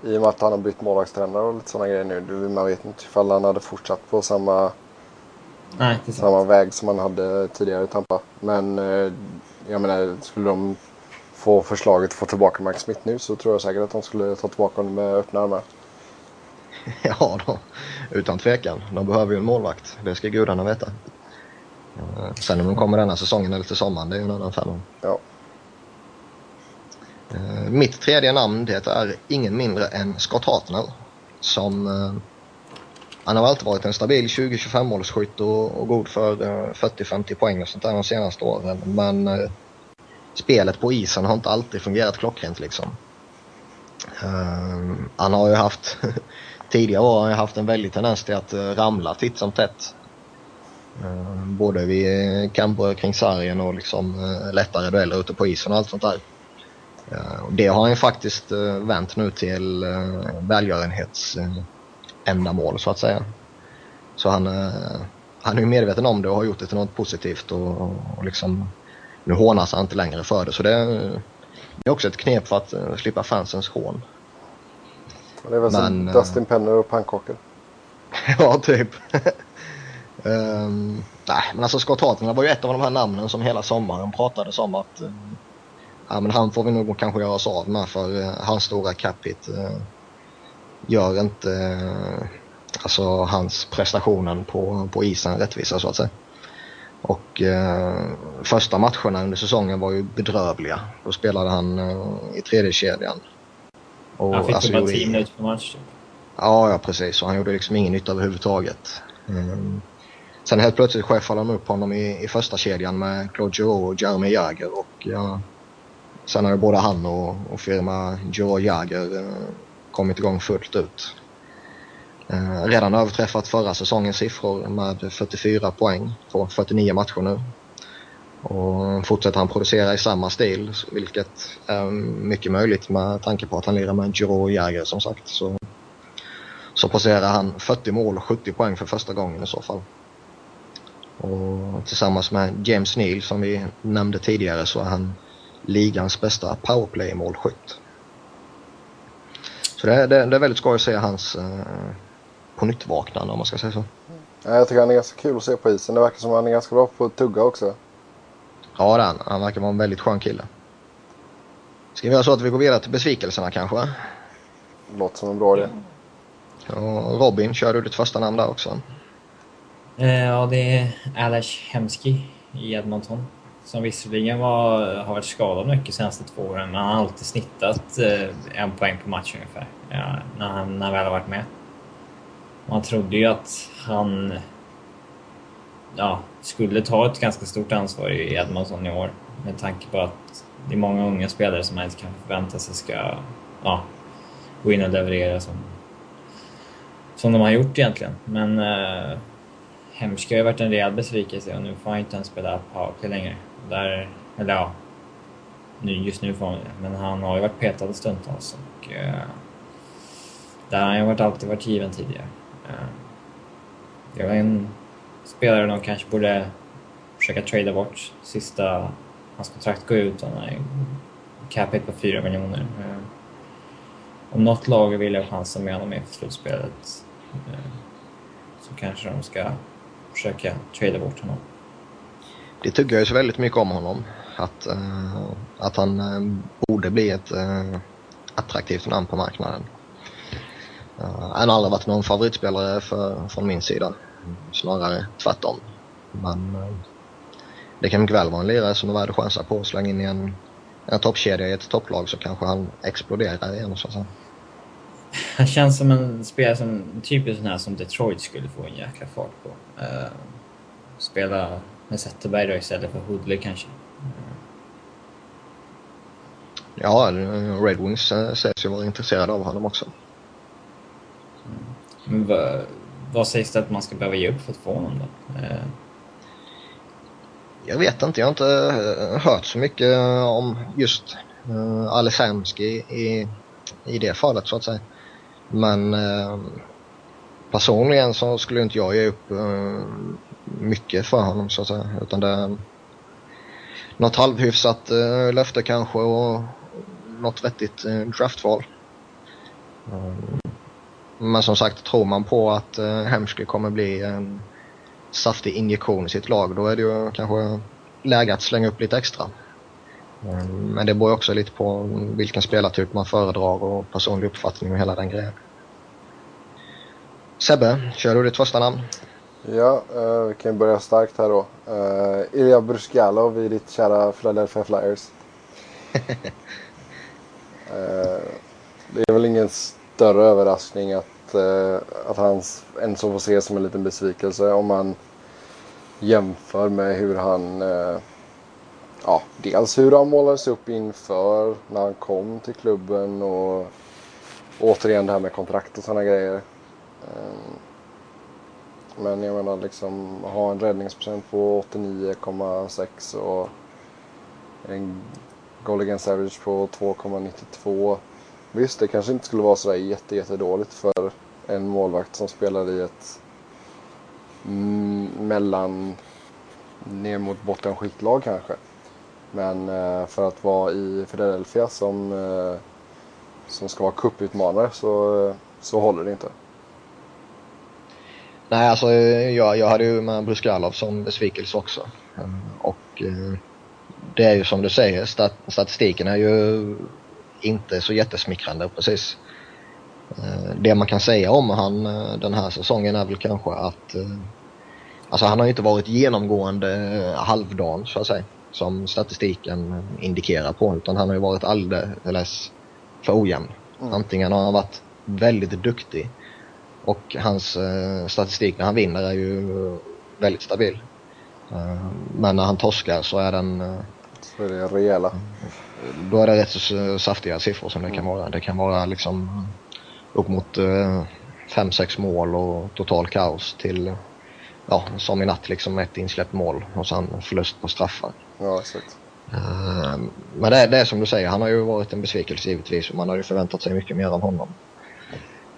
i och med att han har bytt målvaktstränare och lite sådana grejer nu. du- Man vet inte ifall han hade fortsatt på samma, Nej, samma väg som han hade tidigare i Tampa. Men eh, jag menar, skulle de få förslaget att få tillbaka Mike Smith nu så tror jag säkert att de skulle ta tillbaka honom med öppna armar. *laughs* Ja, då, utan tvekan. De behöver ju en målvakt. Det ska gudarna veta. Eh, Sen om de kommer denna säsongen eller till sommaren, det är ju en annan femma. Ja. Eh, Mitt tredje namn det är ingen mindre än Scott Hartnell. Som, eh, han har alltid varit en stabil 20-25 målsskytt och, och god för eh, 40-50 poäng och sånt där de senaste åren. Men spelet på isen har inte alltid fungerat klockrent liksom. Han har ju haft, *laughs* tidigare år har han haft en väldig tendens till att ramla titt som tätt. Eh, både vid kamper kring sargen och liksom eh, lättare dueller ute på isen och allt sånt där. Eh, det har han ju faktiskt eh, vänt nu till välgörenhetsändamål så att säga. Så han, eh, han är ju medveten om det och har gjort det till något positivt och, och liksom nu hånas han inte längre för det. Så det, det är också ett knep för att eh, slippa fansens hån. Det är väl som Men, eh, Dustin Penner och pannkakor. *laughs* ja, typ. *laughs* Ehm, nej, men alltså Scott Hartnell var ju ett av de här namnen som hela sommaren pratades om att eh, ja, men han får vi nog kanske göra oss av med för uh, hans stora cap hit uh, gör inte uh, alltså hans prestationen på, på isen rättvisa så att säga. Och uh, första matcherna under säsongen var ju bedrövliga. Då spelade han uh, i tredje kedjan. Och, Han fick alltså, bara gjorde 10 ingen- minuter per match. typ. Ja, ja precis. Och han gjorde liksom ingen nytta överhuvudtaget. Mm. Sen helt plötsligt chefade de upp honom i, i första kedjan med Claude Giroux och Jeremy Jagr. Och ja, sen har ju både han och, och firma Giroux Jagr eh, kommit igång fullt ut. Eh, redan överträffat förra säsongens siffror med 44 poäng på 49 matcher nu. Och fortsätter han producera i samma stil, vilket är mycket möjligt med tanke på att han lirar med Giroux och Jagr som sagt. Så så passerar han 40 mål och 70 poäng för första gången i så fall. Och tillsammans med James Neal som vi nämnde tidigare så är han ligans bästa powerplay-målskytt. Så det, det, det är väldigt skoj att se hans eh, på nytt vaknande om man ska säga så. Ja, jag tycker han är ganska kul att se på isen. Det verkar som att han är ganska bra på att tugga också. Ja, det är han. Han verkar vara en väldigt skön kille. Ska vi göra så att vi går vidare till besvikelserna kanske? Låter som en bra idé. Och Robin, kör du ditt första namn där också? Eh, ja, det är Alesh Hemski i Edmonton. Som visserligen var, har varit skadad mycket de senaste två åren, men han har alltid snittat eh, en poäng på match ungefär. Ja, när, han, när han väl har varit med. Man trodde ju att han ja, skulle ta ett ganska stort ansvar i Edmonton i år. Med tanke på att det är många unga spelare som man inte kan förvänta sig ska ja, gå in och leverera som, som de har gjort egentligen. Men eh, Hemska har ju varit en rejäl besvikelse och nu får han inte ens spela powerplay längre. Där, eller ja, nu, just nu får han det. Men han har ju varit petad stundtals och eh, där har han ju varit, alltid varit given tidigare. Eh, det var en spelare de kanske borde försöka trada bort. Sista, hans kontrakt går ut och han har en cap hit på 4 miljoner. Eh, om något lag vill ha chansen med honom inför slutspelet eh, så kanske de ska försöka trada bort honom. Det tycker jag ju så väldigt mycket om honom. Att, uh, att han uh, borde bli ett uh, attraktivt namn på marknaden. Uh, han har aldrig varit någon favoritspelare för, från min sida. Snarare tvärtom. Men det kan mycket väl vara en lirare som är värd att chansa på. Släng in i en, en toppkedja i ett topplag så kanske han exploderar igen så att säga. Han känns som en spelare som, typiskt sån här som Detroit skulle få en jäkla fart på. Eh, spela med Zetterberg då istället för Hoodley kanske. Ja, Red Wings eh, sägs ju vara intresserade av honom också. Men vad, vad sägs det att man ska behöva ge upp för att få honom då? Eh, Jag vet inte, jag har inte hört så mycket om just uh, Alesamski i, i det fallet så att säga. Men eh, personligen så skulle inte jag ge upp eh, mycket för honom så att säga. Utan det är något halvhyfsat eh, löfte kanske och något vettigt eh, draftval. Mm. Men som sagt, tror man på att eh, Hemsky kommer bli en saftig injektion i sitt lag, då är det ju kanske läge att slänga upp lite extra. Mm, Men det beror också lite på vilken spelartyp man föredrar och personlig uppfattning och hela den grejen. Sebbe, kör du ditt första namn? Ja, eh, vi kan börja starkt här då. Uh, Ilja Bruskalov i ditt kära Philadelphia Flyers. *laughs* Eh, det är väl ingen större överraskning att, eh, att han ens får ses som en liten besvikelse om man jämför med hur han eh, ja, dels hur han målades upp inför när han kom till klubben och återigen det här med kontrakt och sådana grejer. Ehm, men jag menar liksom ha en räddningsprocent på 89,6 och en goal against average på 2,92. Visst, det kanske inte skulle vara sådär jätte, jättedåligt för en målvakt som spelar i ett mellan ner mot bottenskiktlag kanske. Men eh, för att vara i Philadelphia som, eh, som ska vara cuputmanare så, så håller det inte. Nej, alltså jag, jag hade ju med Bruskalov som besvikelse också. Mm, Och eh, det är ju som du säger, stat, statistiken är ju inte så jättesmickrande precis. Eh, det man kan säga om han eh, den här säsongen är väl kanske att eh, Alltså han har ju inte varit genomgående halvdan så att säga. Som statistiken indikerar på. Utan han har ju varit alldeles för ojämn. Mm. Antingen har han varit väldigt duktig och hans eh, statistik när han vinner är ju eh, väldigt stabil. Eh, men när han torskar så är den eh, Så är det rejäla. då är det rätt så saftiga siffror som det kan vara. Det kan vara liksom upp mot 5-6 mål och total kaos till, ja, som i natt liksom ett insläppt mål och sen förlust på straffar. Ja, exakt. Eh, men det, är- det är som du säger, han har ju varit en besvikelse givetvis och man har ju förväntat sig mycket mer av honom.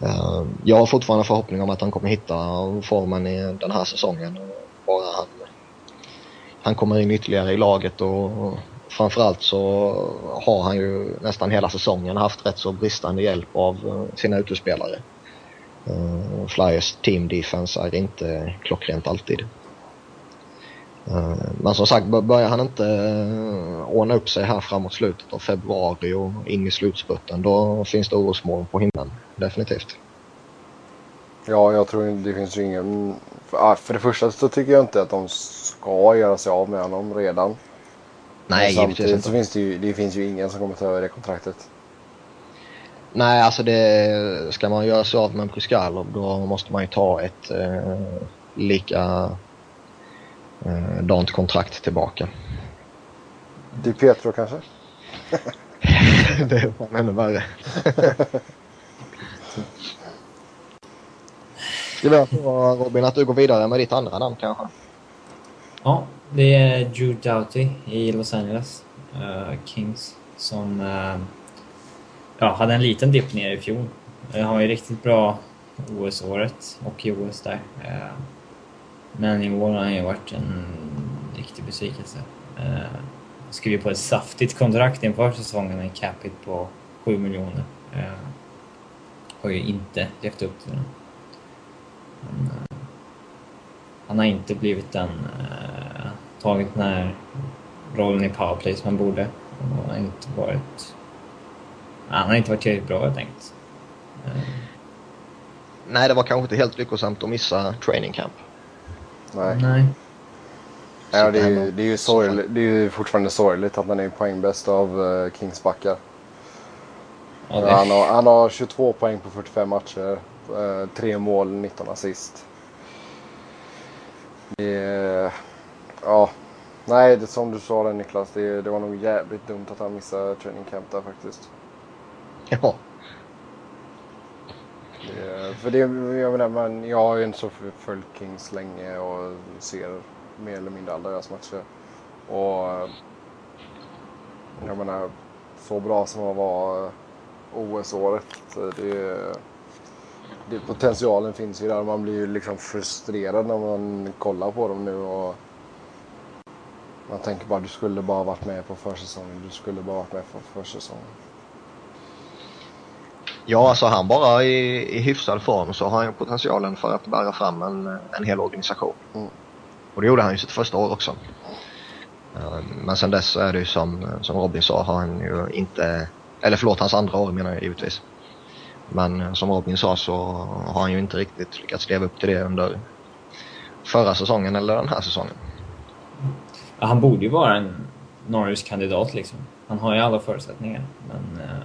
Eh, jag har fortfarande förhoppning om att han kommer hitta formen i den här säsongen. Bara han, han kommer in ytterligare i laget och, framförallt så har han ju nästan hela säsongen haft rätt så bristande hjälp av eh, sina utespelare. Uh, Flyers team defense är inte klockrent alltid. Uh, men som sagt, börjar han inte uh, ordna upp sig här framåt slutet av februari och in i slutspurten då finns det orosmoln på himlen. Definitivt. Ja, jag tror det finns ju ingen... För, för det första så tycker jag inte att de ska göra sig av med honom redan. Nej, Men samtidigt så finns det ju, det finns ju ingen som kommer ta över det kontraktet. Nej, alltså det, ska man göra sig av med Bryskalov då måste man ju ta ett eh, lika eh, dant kontrakt tillbaka. Di Pietro kanske? *laughs* det är fan ännu värre. Ska vi få Robin att du går vidare med ditt andra namn kanske? Ja, det är Drew Doughty i Los Angeles uh, Kings som uh, ja, hade en liten dipp ner i fjol. Han har ju riktigt bra OS-året och i OS där. Uh, men i år har han ju varit en riktig besvikelse. Eh, uh, skrev på ett saftigt kontrakt inför säsongen med en capita på 7 miljoner. Uh, har ju inte levt upp till den. Men, eh, han har inte blivit den, uh, tagit den här rollen i powerplay som han borde. Och har inte varit... Han har inte varit tillräckligt bra helt enkelt. Uh. Nej, det var kanske inte helt lyckosamt att missa training camp. Nej. Nej. Ja, det, är ju, det, är ju sorgligt, det är ju fortfarande sorgligt att han är poängbäst av uh, Kings backar. Ja, det... han, har, han har 22 poäng på 45 matcher. Uh, tre mål, 19 assist. Det ja, nej, det, som du sa där Niklas, det, det var nog jävligt dumt att han missade training camp där faktiskt. Ja. Eh, för det, jag menar, man, jag har ju inte så följt Kings länge och ser mer eller mindre alla deras matcher. Och jag menar, så bra som han var OS-året, det, det, potentialen finns ju där. Man blir ju liksom frustrerad när man kollar på dem nu. Och man tänker bara du skulle bara varit med på försäsongen. Du skulle bara varit med på försäsongen. Ja, alltså han bara i, i hyfsad form så har han ju potentialen för att bära fram en, en hel organisation. Mm. Och det gjorde han ju sitt första år också. Men sen dess är det ju som, som Robin sa har han ju inte, eller förlåt hans andra år menar jag givetvis. Men som Robin sa så har han ju inte riktigt lyckats leva upp till det under förra säsongen eller den här säsongen. Ja, han borde ju vara en Norris-kandidat liksom. Han har ju alla förutsättningar. Men uh...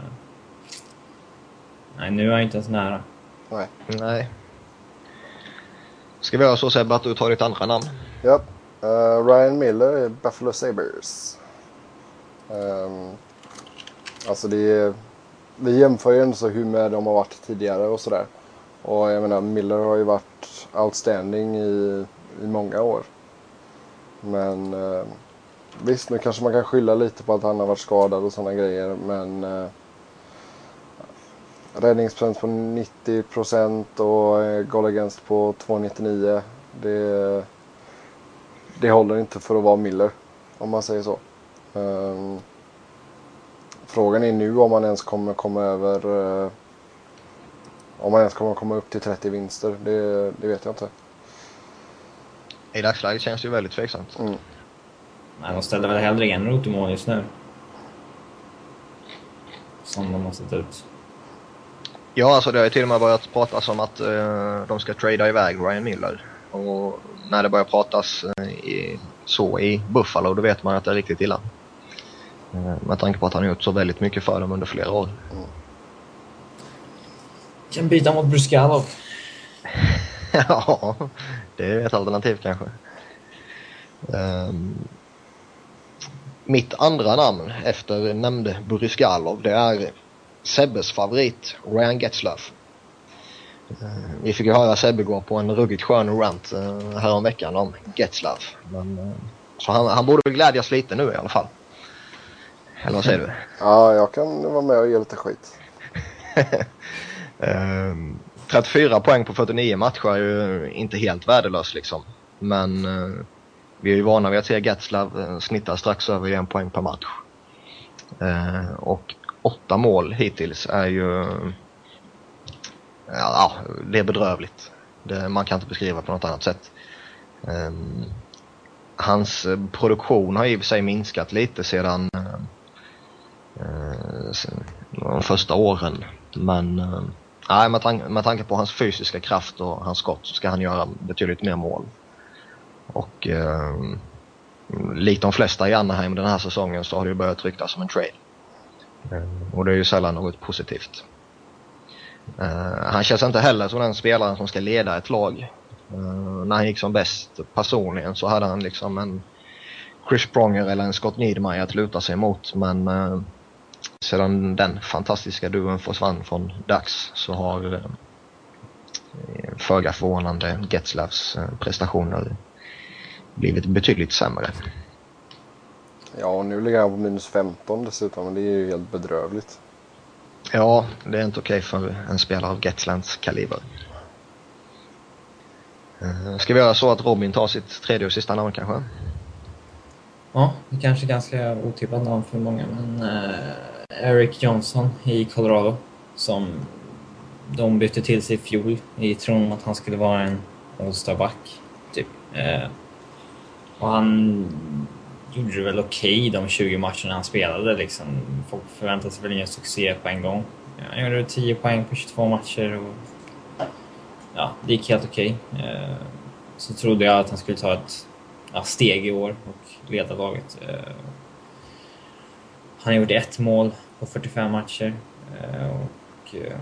nej, nu är han inte ens nära. Nej. Nej. Ska vi göra så Sebbe att du tar ditt andra namn? Ja. Uh, Ryan Miller i Buffalo Sabres. Um, alltså det är vi jämför ju inte så hur med de har varit tidigare och sådär. Och jag menar Miller har ju varit outstanding i, i många år. Men eh, visst, nu kanske man kan skylla lite på att han har varit skadad och sådana grejer. Men eh, räddningsprocent på 90 procent och eh, goal against på 2,99. Det, det håller inte för att vara Miller, om man säger så. Um, Frågan är nu om man ens kommer komma över... Eh, om man ens kommer komma upp till 30 vinster. Det, det vet jag inte. I dagsläget känns det ju väldigt tveksamt. Mm. Nej, de ställer väl hellre Enroth i mål just nu. Som de har sett ut. Ja, alltså det har ju till och med börjat pratas om att uh, de ska trada iväg Ryan Miller. Och när det börjar pratas uh, i, så i Buffalo, då vet man att det är riktigt illa. Eh, med tanke på att han har gjort så väldigt mycket för dem under flera år. Mm. Kan byta mot Bruskalov. *laughs* ja, det är ett alternativ kanske. Um, mitt andra namn efter nämnde Buriskalov det är Sebbes favorit Ryan Getzlaff. Uh, vi fick ju höra Sebbe gå på en ruggigt skön rant uh, häromveckan om Getzlaff. Men, uh, så han, han borde väl glädjas lite nu i alla fall. Eller vad säger du? *laughs* Ja, jag kan vara med och ge lite skit. *laughs* um, 34 poäng på 49 matcher är ju inte helt värdelös liksom. Men vi är ju vana vid att se Getzlav eh, snitta strax över en poäng per match. Eh, och åtta mål hittills är ju... Ja, det är bedrövligt. Det, man kan inte beskriva på något annat sätt. Um, hans produktion har i och för sig minskat lite sedan uh, de första åren. Men uh, nej, med, tanke, med tanke på hans fysiska kraft och hans skott så ska han göra betydligt mer mål. Och uh, likt de flesta i Anaheim den här säsongen så har det ju börjat ryktas som en trade. Eh, och det är ju sällan något positivt. Eh, han känns inte heller som den spelaren som ska leda ett lag. Uh, när han gick som bäst personligen så hade han liksom en Chris Pronger eller en Scott Niedermayer att luta sig mot. Men uh, sedan den fantastiska duon försvann från Dax så har uh, föga förvånande Getzlavs uh, prestationer blivit betydligt sämre. Ja, och nu ligger han på minus 15 dessutom, men det är ju helt bedrövligt. Ja, det är inte okej okay för en spelare av Getzlands kaliber. Eh, ska vi göra så att Robin tar sitt tredje och sista namn kanske? Ja, det kanske är ganska otippat namn för många, men uh, Eric Johnson i Colorado som de bytte till sig i fjol i tron att han skulle vara en All-star-back, typ. Uh, och han gjorde det väl okej okay de 20 matcherna han spelade liksom. Folk förväntade sig väl ingen succé på en gång. Han gjorde 10 poäng på 22 matcher och ja, det gick helt okej. Okay. Eh, så trodde jag att han skulle ta ett ja, steg i år och leda laget. Eh, han gjorde ett mål på 45 matcher eh, och eh,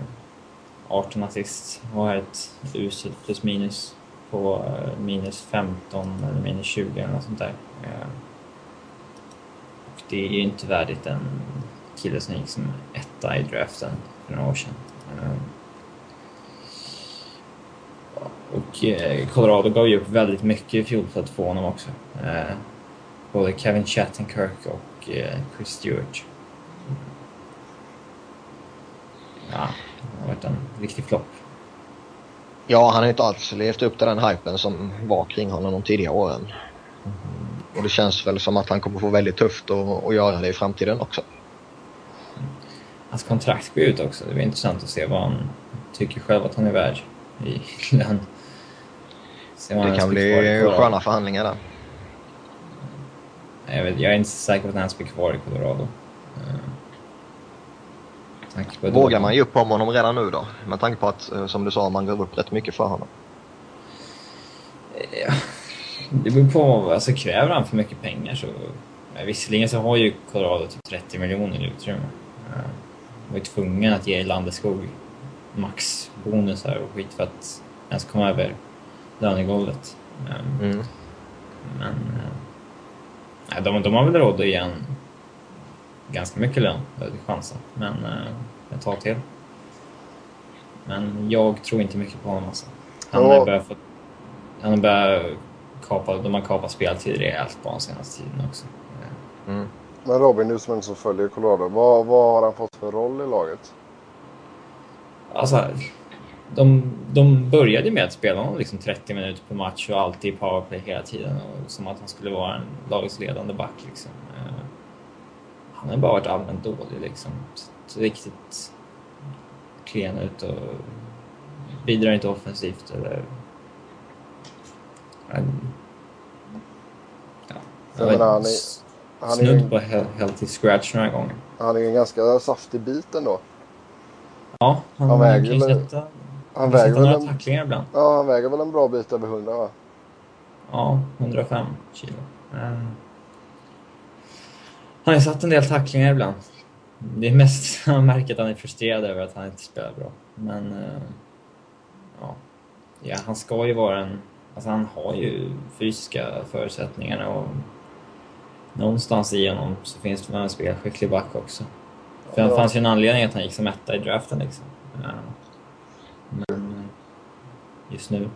18 assist och ett uselt plus minus på eh, minus 15 eller minus 20 eller något sånt där. Eh, det är ju inte värdigt en kille som gick som etta i draften för några år sedan. Och eh, Colorado gav ju upp väldigt mycket i fjol för att få honom också. Eh, både Kevin Chattenkirk och eh, Chris Stewart. Ja, det har varit en riktig flopp. Ja, han har inte alls levt upp till den hypen som var kring honom de tidigare åren. Och det känns väl som att han kommer få väldigt tufft att, att göra det i framtiden också. Hans kontrakt går ut också. Det blir intressant att se vad han tycker själv att han är värd i lön. Det kan bli sköna förhandlingar där. Jag, vet, jag är inte säker på att han blir kvar i Colorado. Uh, Vågar man ge upp om honom redan nu då? Med tanke på att, eh, som du sa, man gav upp rätt mycket för honom. Ja, det beror på. Alltså kräver han för mycket pengar så... Visserligen så har ju Colorado typ 30 miljoner i utrymme. Uh, var ju tvungen att ge Landeskog maxbonusar och skit för att ens komma över lönegolvet. Ehm, mm. Men äh, de, de har väl råd att ge en ganska mycket lön, chansen. Men ett tag till. Men jag tror inte mycket på honom alltså. Han har börjat få, han har börjat kapa, de har kapat speltid rejält på den senaste tiden också. Mm. Men Robin, du som en som följer Colorado, vad, vad har han fått för roll i laget? Alltså, de, de började med att spela honom liksom 30 minuter per match och alltid i powerplay hela tiden. Och som att han skulle vara en lagets ledande back. Liksom. Uh, han har bara varit allmänt dålig. Liksom. Riktigt klen ut och bidrar inte offensivt. Eller, ja, jag vet, han är, han snudd på healthy scratch några gånger. Han är en ganska saftig bit ändå. Ja, han, han väger kan ju sätta han väger väl en... tacklingar ibland. Ja, han väger väl en bra bit över 100 va? Ja, 105 kilo. Mm. Han har satt en del tacklingar ibland. Det är mest *laughs* han märker att han är frustrerad över att han inte spelar bra. Men... Uh, ja. ja, han ska ju vara en... Alltså han har ju fysiska förutsättningarna och någonstans i honom så finns det en spelskicklig back också. För ja. det fanns ju en anledning att han gick som etta i draften liksom. Men just nu...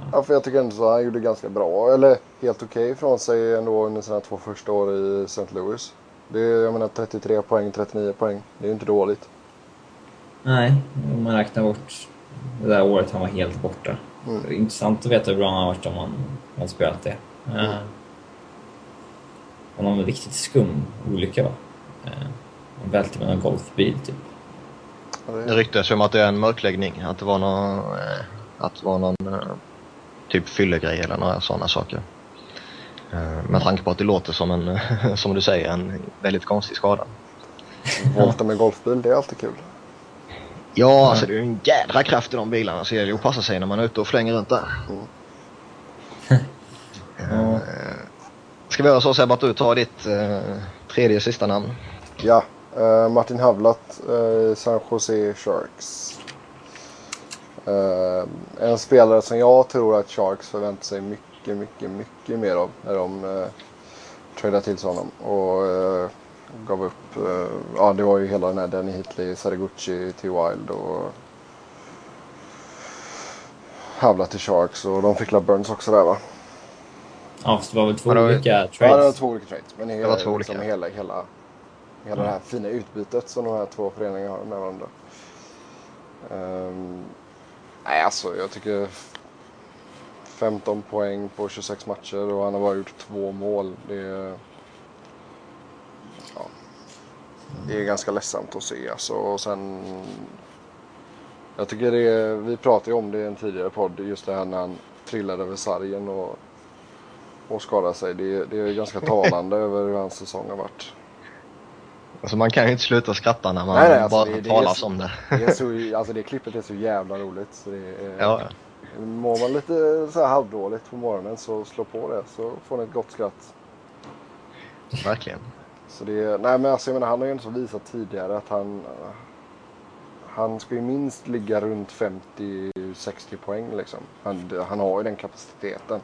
Ja. ja, för jag tycker ändå att han gjorde ganska bra, eller helt okej okay från sig ändå under sina två första år i St. Louis. Det är, jag menar 33 poäng, 39 poäng. Det är ju inte dåligt. Nej, om man räknar bort det där året han var helt borta. Mm. Det är intressant att veta hur bra han har varit om han hade spelat det. Uh, och någon riktigt skum olycka va? Uh, han välte med en golfbil typ. Det ryktas om att det är en mörkläggning, att det var någon, eh, att det var någon eh, typ fyllegrej eller några sådana saker. Eh, med tanke på att det låter som en, *laughs* som du säger, en väldigt konstig skada. Volta med golfbil, det är alltid kul. Ja, alltså det är ju en jädra kraft i de bilarna så det gäller ju att passa sig när man är ute och flänger runt där. *laughs* Ja. Ska vi göra så Sebbe att du tar ditt eh, tredje sista namn? Ja, eh, Martin Havlat, eh, San Jose Sharks. Eh, en spelare som jag tror att Sharks förväntar sig mycket, mycket, mycket mer av när de eh, tradade till sig honom. Och eh, gav upp, eh, ja det var ju hela den här Danny Hitley, Saraguchi till Wild och Havlat till Sharks och de fick la Burns också där va? Ja, fast det var väl två det var- olika Ja, det var trades. två olika trades. Men hela, var två liksom, olika. hela, hela, hela det här fina utbytet som de här två föreningarna har med varandra. Ehm, nej, alltså jag tycker 15 poäng på 26 matcher och han har bara gjort två mål. Det är, ja, det är ganska ledsamt att se. Alltså, och sen, jag tycker det är, vi pratade ju om det i en tidigare podd, just det här när han trillade över sargen och och skada sig. Det, det är ganska talande *laughs* över hur hans säsong har varit. Alltså man kan ju inte sluta skratta när man Nej, nej, alltså bara det- det talar är- som det. Det, är så, *laughs* alltså det klippet är så jävla roligt. Så det är, Ja, Mår man lite så här halvdåligt på morgonen så slå på det så får ni ett gott skratt. verkligen. Så det är, nej men alltså jag menar han har ju ändå visat tidigare att han han ska ju minst ligga runt 50-60 poäng liksom. Han, han har ju den kapaciteten.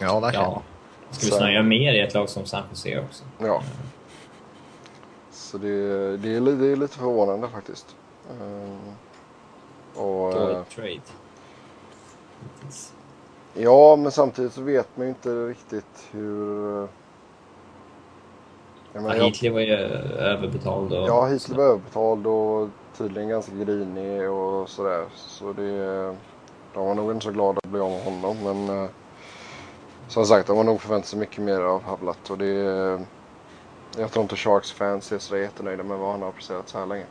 Ja, verkligen. Ja. Ska vi snarare göra mer i ett lag som San Jose också? Ja. Så det, det, är, det är lite förvånande faktiskt. Ehm, och, eh, Dålig trade. Hittills. ja, men samtidigt så vet man ju inte riktigt hur... Jag Ja, menar, jag, Heatley var ju överbetald och... ja, Hitler var överbetald och tydligen ganska grinig och sådär. Så det... De var nog inte så glada att bli av med honom. Men eh, som sagt, de har nog förväntat sig mycket mer av Havlat. Och det... Jag tror inte Sharks fans är så jättenöjda med vad han har presterat så här länge.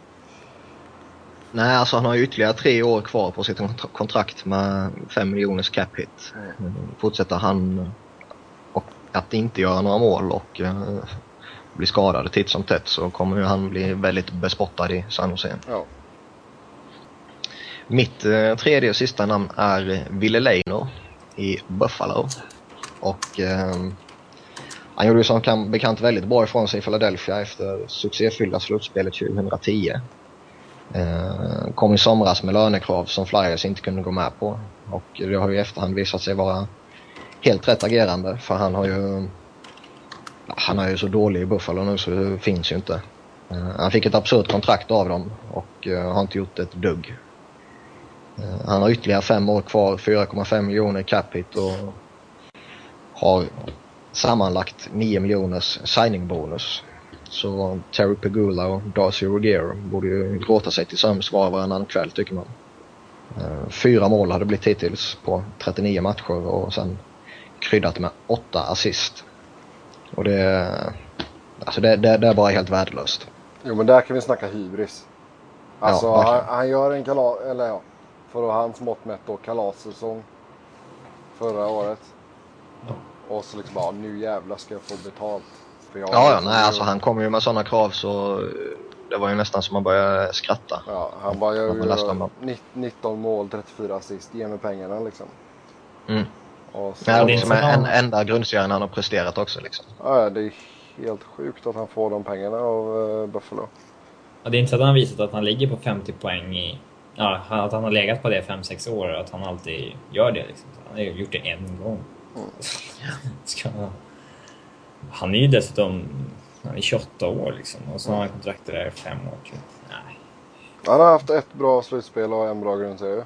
Nej, alltså han har ju ytterligare tre år kvar på sitt kontra- kontrakt med 5 miljoners cap hit. Mm. Fortsätter han och att inte göra några mål och uh, bli skadad titt som tätt så kommer ju han bli väldigt bespottad i San Jose. Ja. Mitt eh, tredje och sista namn är Ville Leino i Buffalo. Och ehm, han gjorde ju som kan, bekant väldigt bra ifrån sig i Philadelphia efter succéfyllda slutspelet 2010. Eh, kom i somras med lönekrav som Flyers inte kunde gå med på. Och det har ju i efterhand visat sig vara helt rätt agerande för han har ju han är ju så dålig i Buffalo nu så det finns ju inte. Eh, han fick ett absurt kontrakt av dem och eh, har inte gjort ett dugg. Eh, han har ytterligare fem år kvar, 4,5 miljoner cap hit och har sammanlagt 9 miljoners signing bonus. Så Terry Pegula och Darcy Rogier borde ju gråta sig till sömns var och varannan kväll tycker man. Fyra mål har det blivit hittills på 39 matcher och sen kryddat med åtta assist. Och det, alltså det, det, det är bara helt värdelöst. Jo men där kan vi snacka hybris. Alltså Ja, han, han gör en kalas, eller ja, för hans mått mätt då kalassäsong förra året. Och så liksom bara nu jävlar ska jag få betalt. För jag Ja, ja, nej alltså han kommer ju med sådana krav så det var ju nästan som man började skratta. Ja, han bara gör Ja, man. nitt- 19 mål, 34 assist. Ge mig pengarna liksom. Mm. Och så, Nej, det är som är en enda grundserien han har presterat också liksom. ja, ja, det är helt sjukt att han får de pengarna av uh, Buffalo. Ja, det är inte så att han har visat att han ligger på 50 poäng i... Ja, att han har legat på det 5-6 år och att han alltid gör det. Liksom. Han har ju gjort det en gång. *laughs* Ska... Han är ju dessutom... Han är 28 år liksom och så har han kontrakt där i fem år. Så, nej. Han har haft ett bra slutspel och en bra grundserie.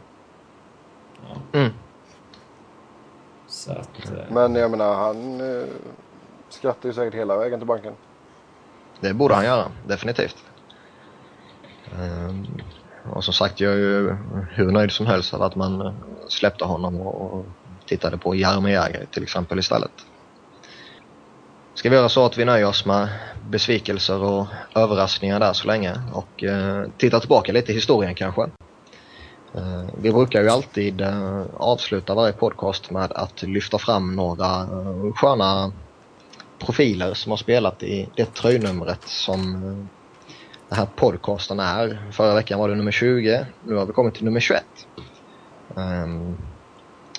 Ja. Mm. Så att... eh, Men jag menar han uh, skrattar ju säkert hela vägen till banken. Det borde han göra, definitivt. Ehm, och som sagt, jag är ju hur nöjd som helst av att man eh, släppte honom och, och tittade på Jaromir Jagr till exempel istället. Ska vi göra så att vi nöjer oss med besvikelser och överraskningar där så länge och eh, tittar tillbaka lite i historien kanske. Eh, vi brukar ju alltid eh, avsluta varje podcast med att lyfta fram några eh, sköna profiler som har spelat i det tröjnumret som den här podcasten är. Förra veckan var det nummer 20, nu har vi kommit till nummer 21. Ehm,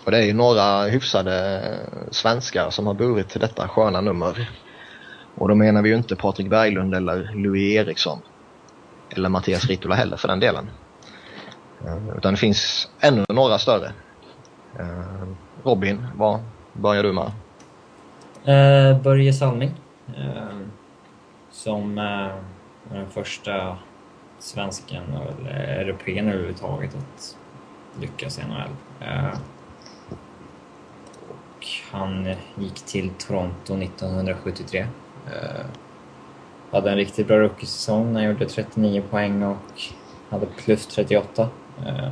och det är ju några hyfsade svenskar som har burit detta sköna nummer. Och då menar vi ju inte Patrik Berglund eller Louis Eriksson. Eller Mattias Ritola heller för den delen. Eh, utan det finns ännu några större. Eh, Robin, vad börjar du med? Uh, Börje Salming. Uh, som uh, var den första svensken, eller europeen överhuvudtaget, att lyckas i NHL. Uh, och han gick till Toronto 1973. Uh, hade en riktigt bra rookiesäsong han gjorde 39 poäng och hade plus 38. Eh,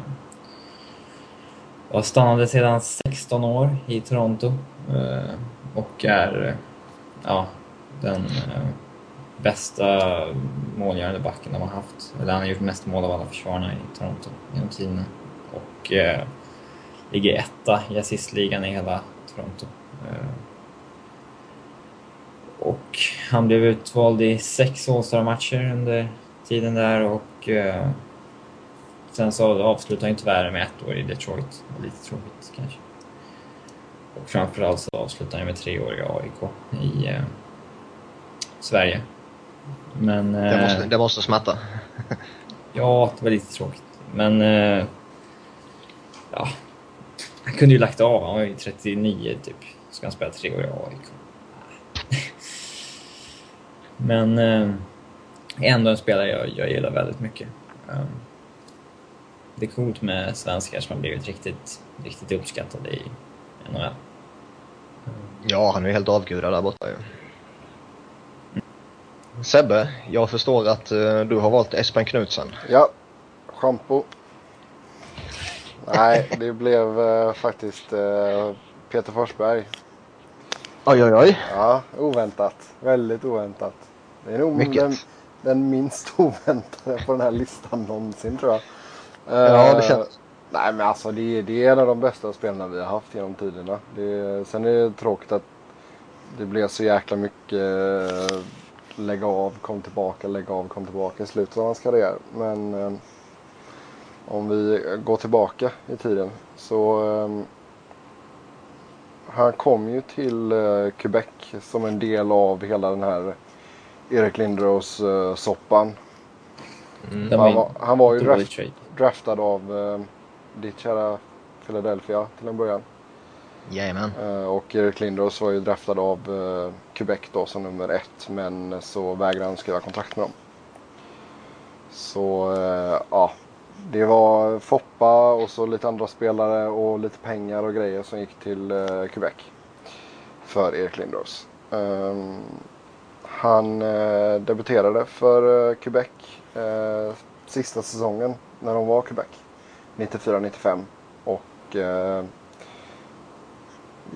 jag stannade sedan 16 år i Toronto eh, och är eh, ja, den bästa målgörande backen de har haft. Eller han har gjort mest mål av alla försvararna i Toronto genom tiderna. Och eh, ligger etta i assistligan i hela Toronto. Eh, och han blev utvald i sex All-star-matcher under tiden där och eh, sen så avslutade han tyvärr med ett år i Detroit. Lite tråkigt kanske. Och framförallt så avslutade han med tre år i AIK i eh, Sverige. Men... Det måste, det måste smärta. *laughs* ja, det var lite tråkigt. Men... Eh, ja. Han kunde ju lagt av. Han var ju 39 typ. Ska han spela tre år i AIK? *laughs* Men... Eh, ändå en spelare jag, jag gillar väldigt mycket. Um, det är coolt med svenskar som har blivit riktigt, riktigt uppskattade i NHL. Ja, han är ju helt avgudad där borta ju. Sebbe, jag förstår att uh, du har valt Espen Knutsen. Ja, schampo. Nej, det blev uh, faktiskt uh, Peter Forsberg. Oj, oj, oj. Ja, oväntat. Väldigt oväntat. Det är nog Mycket. den, den minst *laughs* oväntade på den här listan någonsin tror jag. Ja, det Eh, känns... Nej men alltså det, det är en av de bästa spelarna vi har haft genom tiderna. Det, sen är det tråkigt att det blev så jäkla mycket eh, lägga av, kom tillbaka, lägga av, kom tillbaka i slutet av hans karriär. Men eh, om vi går tillbaka i tiden så eh, han kom ju till Quebec som en del av hela den här Erik Lindros eh, soppan. Mm. Han var, han var ju draft. Draftad av eh, ditt kära Philadelphia till en början. Jajamän. Eh, och Erik Lindros var ju draftad av eh, Quebec då som nummer ett. Men så vägrade han skriva kontrakt med dem. Så eh, ja, det var Foppa och så lite andra spelare och lite pengar och grejer som gick till eh, Quebec. För Erik Lindros. Ehm, han eh, debuterade för eh, Quebec eh, sista säsongen när de var Quebec. 94-95. Och eh,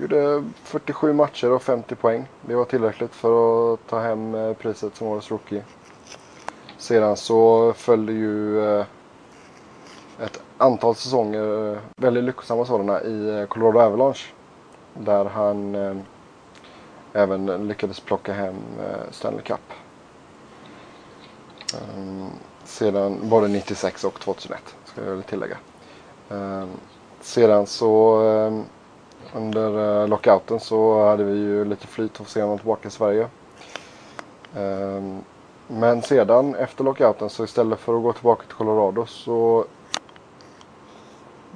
gjorde 47 matcher och 50 poäng. Det var tillräckligt för att ta hem eh, priset som årets rookie. Sedan så följde ju eh, ett antal säsonger, eh, väldigt lyckosamma sådana, i eh, Colorado Avalanche. Där han eh, även lyckades plocka hem eh, Stanley Cup. Um, sedan var det 96 och 2001, ska jag väl tillägga. Ehm, sedan så ehm, under eh, lockouten så hade vi ju lite flyt och sen honom tillbaka i Sverige. Ehm, men sedan efter lockouten så istället för att gå tillbaka till Colorado så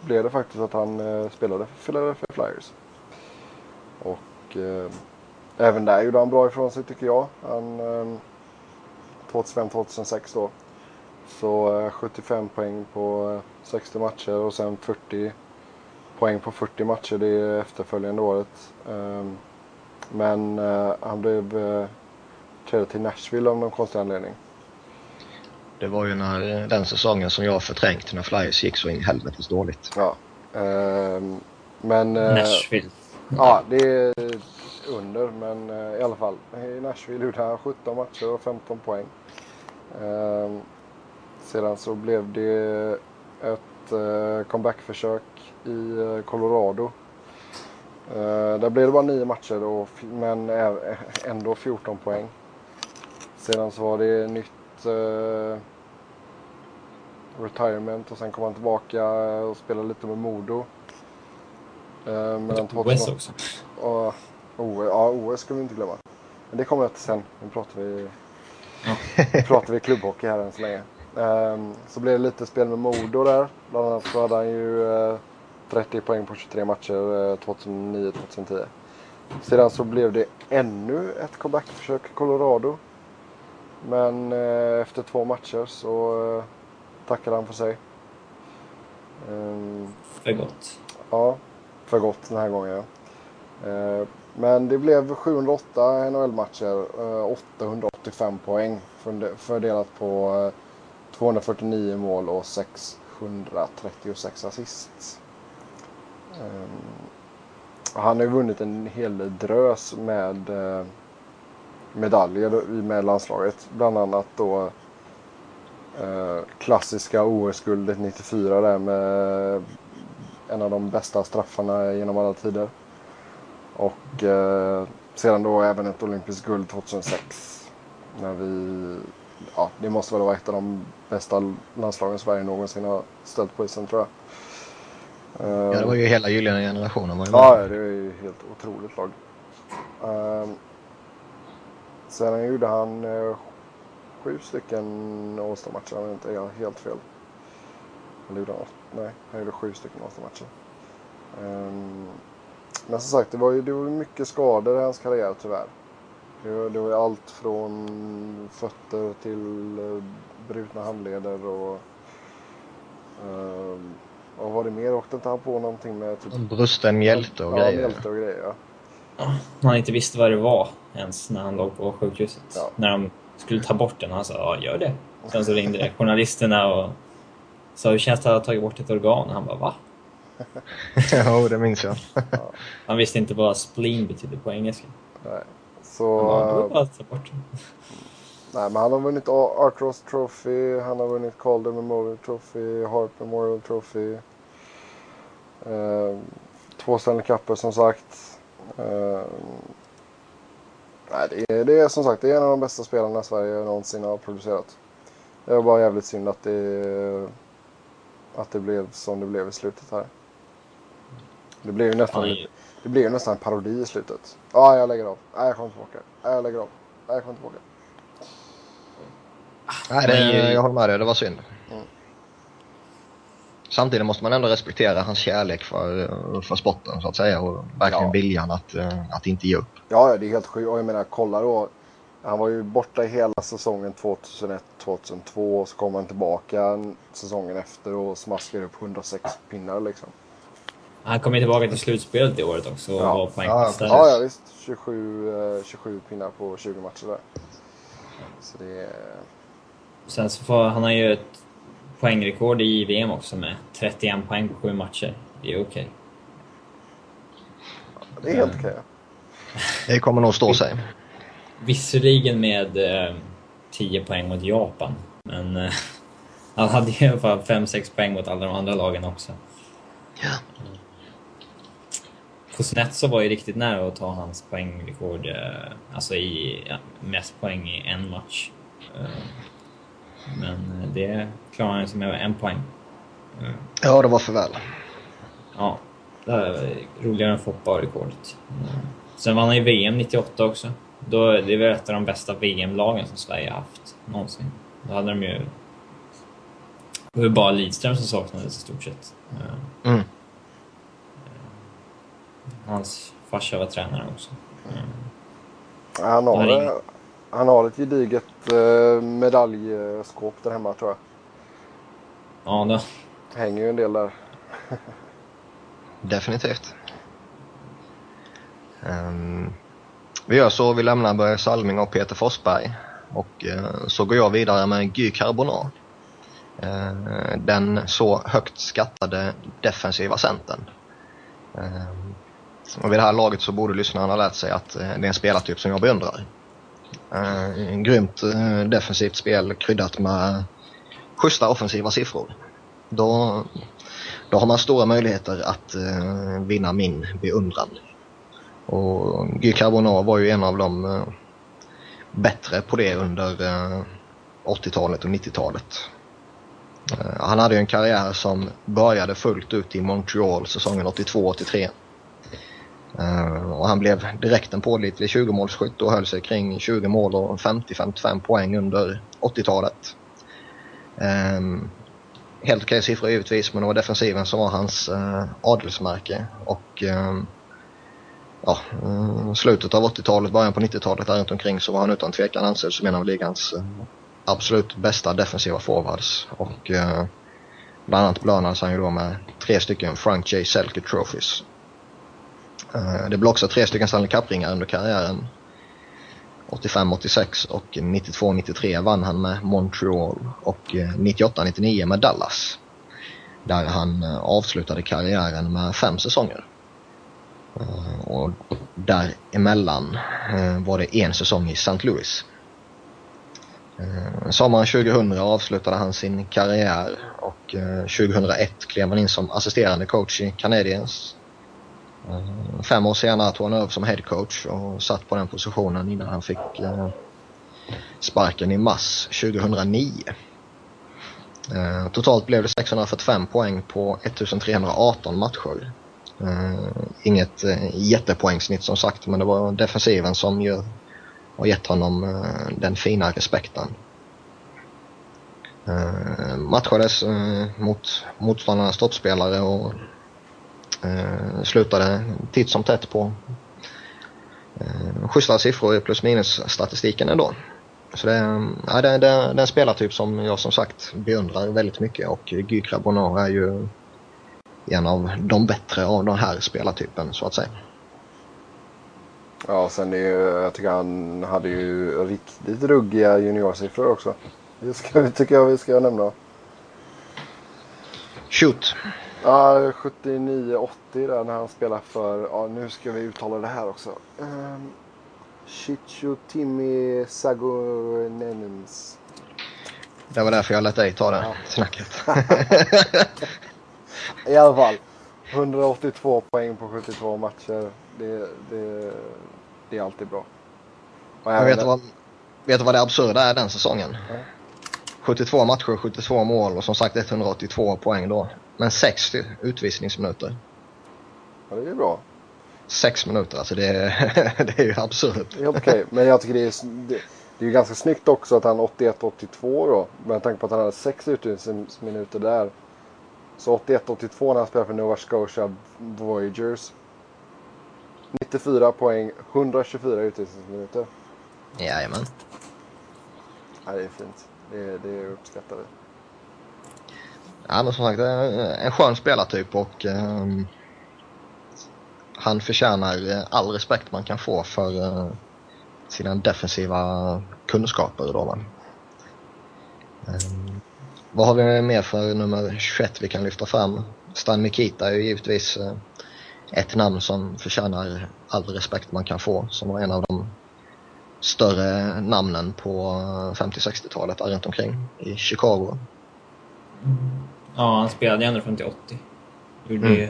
blev det faktiskt att han eh, spelade för Philadelphia Flyers. Och eh, även där gjorde han bra ifrån sig tycker jag. Han, eh, 2005-2006 då. Så eh, 75 poäng på eh, 60 matcher och sen 40 poäng på 40 matcher det efterföljande året. Ehm, Men eh, han blev eh, traded till Nashville av någon konstig anledning. Det var ju när, eh, den säsongen som jag har förträngt när Flyers gick så in helvetes dåligt. Ja. Ehm, Men... eh, Nashville. Ja, det är under, men eh, i alla fall. I Nashville gjorde han 17 matcher och 15 poäng. Sedan så blev det ett eh, comebackförsök i eh, Colorado. Eh, där blev det bara 9 matcher, och, f- men ändå 14 poäng. Sedan så var det nytt retirement och sen kom han tillbaka och spelade lite med Modo. Mellan OS 2008 också. och OS, ja, OS ska vi inte glömma. Men det kommer jag till sen. Nu pratar vi, nu pratar vi klubbhockey här än så länge. Ehm, så blev det lite spel med Modo där. Bland annat så hade han ju eh, 30 poäng på 23 matcher eh, 2009-2010. Sedan så blev det ännu ett comebackförsök i Colorado. Men eh, efter två matcher så eh, tackade han för sig. Ehm, För gott. Ja, för gott den här gången. ja. Eh, Men det blev 708 NHL-matcher, eh, 885 poäng förde- fördelat på eh, 249 mål och 636 assist. Ehm, han har ju vunnit en hel drös med eh, medaljer med landslaget. Bland annat då eh, klassiska OS-guldet 94 där med en av de bästa straffarna genom alla tider. Och eh, sedan då även ett olympiskt guld 2006. När vi, ja det måste väl vara ett av de bästa landslagen Sverige någonsin har ställt på isen tror jag. Ja, det var ju hela gyllene generationen var med. Ja, det är ju helt otroligt lag. Um, sen gjorde han eh, sju stycken All-Star-matcher, om jag inte är helt fel. Eller gjorde han åt- Nej, han gjorde sju stycken All-Star-matcher. Ehm, men som sagt, det var ju det var mycket skador i hans karriär tyvärr. Det var, det allt från fötter till eh, brutna handleder och... ehm, vad var det mer? Åkte inte han på någonting med typ Brusten mjälte och ja, grejer. mjälte och grejer. Ja. Han inte visste vad det var ens när han låg på sjukhuset. Ja. När de skulle ta bort den. Han sa ja, gör det. Sen så ringde journalisterna och sa hur känns det att ha tagit bort ett organ? Han bara va? *laughs* Jo, det minns jag. Han visste inte vad spleen betydde på engelska. Nej. Så, bara, "Det bort nej, men han har vunnit A- Arcross Trophy, han har vunnit Calder Memorial Trophy, Hart Memorial Trophy. Eh, två Stanley Cuper som sagt. Eh, nej, det, är, det är som sagt det är en av de bästa spelarna Sverige någonsin har producerat. Det var bara jävligt synd att det, att det blev som det blev i slutet här. Det blev ju nästan lite Det blir ju nästan en parodi i slutet. Ja, jag lägger av. Nej, jag kommer tillbaka. Nej, jag lägger av. Nej, jag kommer tillbaka. Nej, det, jag håller med dig. Det var synd. Mm. Samtidigt måste man ändå respektera hans kärlek för, för sporten så att säga och verkligen Ja. viljan att, eh, att inte ge upp. Ja, ja, det är helt sjukt. Och jag menar, kolla då. Han var ju borta i hela säsongen 2001-2002 och så kom han tillbaka säsongen efter och smaskade upp 106 pinnar liksom. Han kom ju tillbaka till slutspelet i året också och Ja. var Ja. Ja, ja visst. 27, eh, 27 pinnar på 20 matcher där. Så det är... Sen så får, han har ju ett poängrekord i VM också med 31 poäng på sju matcher. Det är okej. Det är helt okej. ja. Det kommer nog stå sig. Visserligen med eh, 10 poäng mot Japan, men eh, *laughs* han hade ju i alla fall 5-6 poäng mot alla de andra lagen också. Ja. Kuznetsov var ju riktigt nära att ta hans poängrekord, eh, alltså i ja, mest poäng i en match. Eh, men det klarade han sig med en poäng. Eh, Ja, det var för väl. Ja, det är roligare än Foppa-rekordet. Sen vann han ju VM 98 också. Då, det är väl ett av de bästa VM-lagen som Sverige haft någonsin. Då hade de ju... Det var ju bara Lidström som saknades i stort sett. Mm. Hans farsa var tränare också. Mm. Han har, Det han har ett gediget eh, medaljskåp där hemma tror jag. Ja, då, Hänger ju en del där. Definitivt. Ehm, vi gör så, vi lämnar Börje Salming och Peter Forsberg. Och eh, så går jag vidare med Guy Carbonat. Eh, den så högt skattade defensiva centern. Ehm, och vid det här laget så borde lyssnarna ha lärt sig att eh, det är en spelartyp som jag beundrar. Eh, en grymt eh, defensivt spel kryddat med schyssta offensiva siffror. Då, då har man stora möjligheter att vinna min beundran. Och Guy Carbonat var ju en av de bättre på det under 80-talet och 90-talet. Han hade ju en karriär som började fullt ut i Montreal säsongen 82-83. Eh, och han blev direkt en pålitlig 20-målsskytt och höll sig kring 20 mål och 50-55 poäng under 80-talet. Um, ehm, helt okej siffror givetvis men det var defensiven som var hans uh, adelsmärke. Och um, ja, eh, slutet av 80-talet, början på 90-talet där runt omkring så var han utan tvekan ansedd som en av ligans absolut bästa defensiva forwards. Och uh, bland annat belönades han ju då med tre stycken Frank J. Selke Trophies. Eh, det blev också tre stycken Stanley Cup-ringar under karriären. 85-86 och 92-93 vann han med Montreal och eh, 98-99 med Dallas. Där han eh, avslutade karriären med fem säsonger. Och däremellan var det en säsong i St. Louis. Sommaren 2000 avslutade han sin karriär och 2001 klev han in som assisterande coach i Canadiens. Fem år senare tog han över som head coach och satt på den positionen innan han fick eh, sparken i mars 2009. Eh, totalt blev det 645 poäng på 1318 matcher. Eh, inget jättepoängsnitt som sagt men det var defensiven som gör har gett honom den fina respekten. Matchades mot motståndarnas toppspelare och slutade titt som tätt på schyssta siffror i plus minus statistiken ändå. Så det, ja, det, det, det är en spelartyp som jag som sagt beundrar väldigt mycket och Guy Crabonneau är ju en av de bättre av den här spelartypen så att säga. Ja, sen det, jag tycker han hade ju riktigt ruggiga juniorsiffror också. Det ska, tycker jag vi ska nämna. Shoot. Ja, 79-80 där när han spelade för, ja nu ska vi uttala det här också. Um, Chicho Timmy Sagonenens. Det var därför jag lät dig ta det ja. snacket. *laughs* *laughs* I alla fall. 182 poäng på 72 matcher. Det, det, det är alltid bra. Men vet, vad, vet du vad det absurda är den säsongen? Ja. 72 matcher, 72 mål och som sagt 182 poäng då. Men 60 utvisningsminuter. Ja, det är bra. 6 minuter, alltså det är, *laughs* det är ju absurt. Okej, okay. men jag tycker det är, det, det är ju ganska snyggt också att han 81-82 då. Med tanke på att han hade 6 utvisningsminuter där. Så 81-82 när han spelade för Nova Scotia Voyagers 94 poäng, 124 utvisningsminuter. Jajamän. Ja, det är fint. Det, det uppskattar vi. Ja, men som sagt, en skön spelartyp och um, han förtjänar eh, all respekt man kan få för uh, sina defensiva kunskaper. Då, um, ehm, vad har vi mer för nummer 21 vi kan lyfta fram? Stan Mikita är ju givetvis uh, ett namn som förtjänar all respekt man kan få. Som var en av de större namnen på 50-60-talet där runt omkring i Chicago. Ja, han spelade ju ända fram till 80. Gjorde mm. ju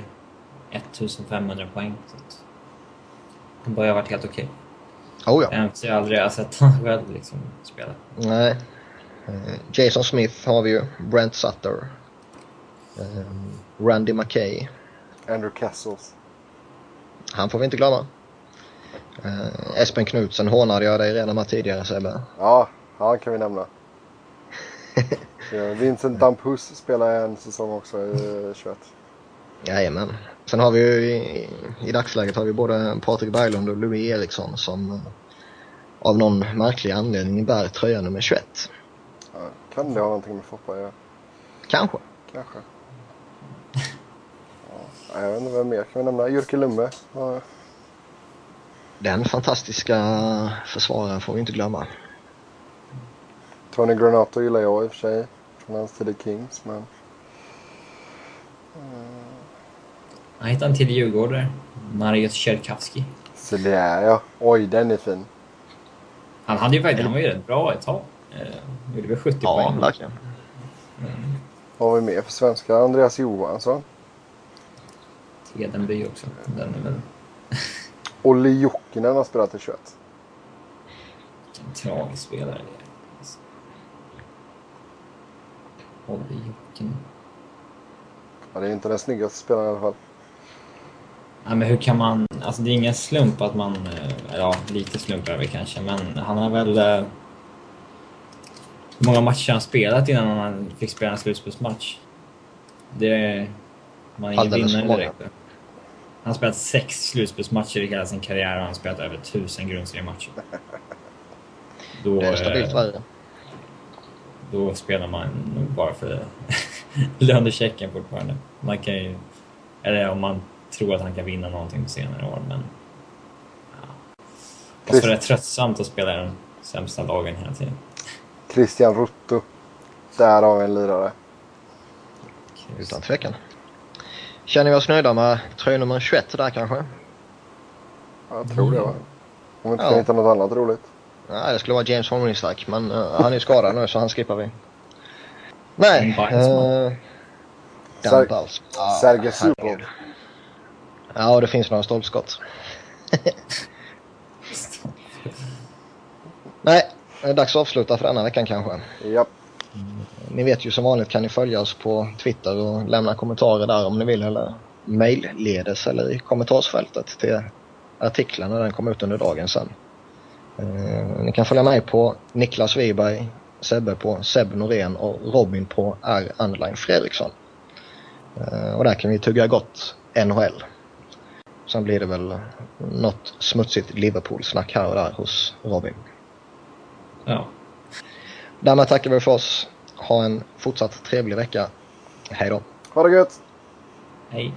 1500 poäng. Så att han börjar ha varit helt okej. Okay. Oh, ja. Jag har aldrig sett honom själv liksom spela. Nej. Eh, Jason Smith har vi ju. Brent Sutter. Eh, Randy McKay. Andrew Castles. Han får vi inte glömma. Uh, Espen Knutsen hånade jag dig redan med tidigare Sebbe. Ja, han kan vi nämna. *laughs* Vincent Dampus spelar en säsong också i 21. Jajamän. Sen har vi ju i, i dagsläget har vi både Patrik Berglund och Louis Eriksson som uh, av någon märklig anledning bär tröja nummer 21. Ja, kan det ha någonting med Foppa att göra? Kanske. Kanske. Ja, jag vet inte vem mer kan vi nämna. Jyrke Lumme. Ja. Den fantastiska försvararen får vi inte glömma. Tony Granato gillar jag i och för sig. Från hans tid i Kings. Men... Han hittade en till djurgårdare. Marius Tjerkavski. Så det är ja. Oj, den är fin. Han, hade ju faktiskt, han var ju rätt bra ett tag. Eh, gjorde väl 70 Ja, poäng. verkligen. Vad har vi mer för svenska? Andreas Johansson. Hedenby också. Den är väl Olli Jokinen har spelat i 21. en tragisk spelare. Det är. Olli Jokinen. Ja, det är inte den snyggaste spelaren i alla fall. Ja, men hur kan man... Alltså det är ingen slump att man... eh, Ja, lite slump är det kanske, men han har väl... eh, Hur många matcher har han spelat innan han fick spela en slutspelsmatch? Det... Man är ingen vinnare direkt. Han har spelat sex slutspelsmatcher i hela sin karriär och han har spelat över tusen grundseriematcher. *laughs* Då, Det är stabilt eh, värre. Då spelar man nog bara för *laughs* lönechecken fortfarande. Man kan ju, eller om man tror att han kan vinna någonting på senare år, men... Ja. Och så är det tröttsamt att spela i de sämsta lagen hela tiden. Christian Rutto. Där har vi en lirare. Utan tvekan. Känner vi oss nöjda med tröja nummer 21 där kanske? Jag tror det va? Om vi inte Ja. kan hitta något annat roligt. Nej, det skulle vara James Holmgren-stack, men eh, han är skadad nu så han skippar vi. Nej. Uh, Ser- Dan Bals. Ah, Sergej. Zubov. Ja, och det finns några stolpskott. *laughs* Nej, det är dags att avsluta för denna veckan kanske. Japp. Ni vet ju som vanligt kan ni följa oss på Twitter och lämna kommentarer där om ni vill eller mejlledes eller i kommentarsfältet till artiklarna när den kommer ut under dagen sen. Eh, ni kan följa mig på Niklas Wiberg, Sebbe på Seb Norén och Robin på R. Underline Fredriksson. Eh, och där kan vi tugga gott NHL. Sen blir det väl något smutsigt Liverpool-snack här och där hos Robin. Ja. Därmed tackar vi för oss. Ha en fortsatt trevlig vecka. Hej då. Ha det gött! Hej.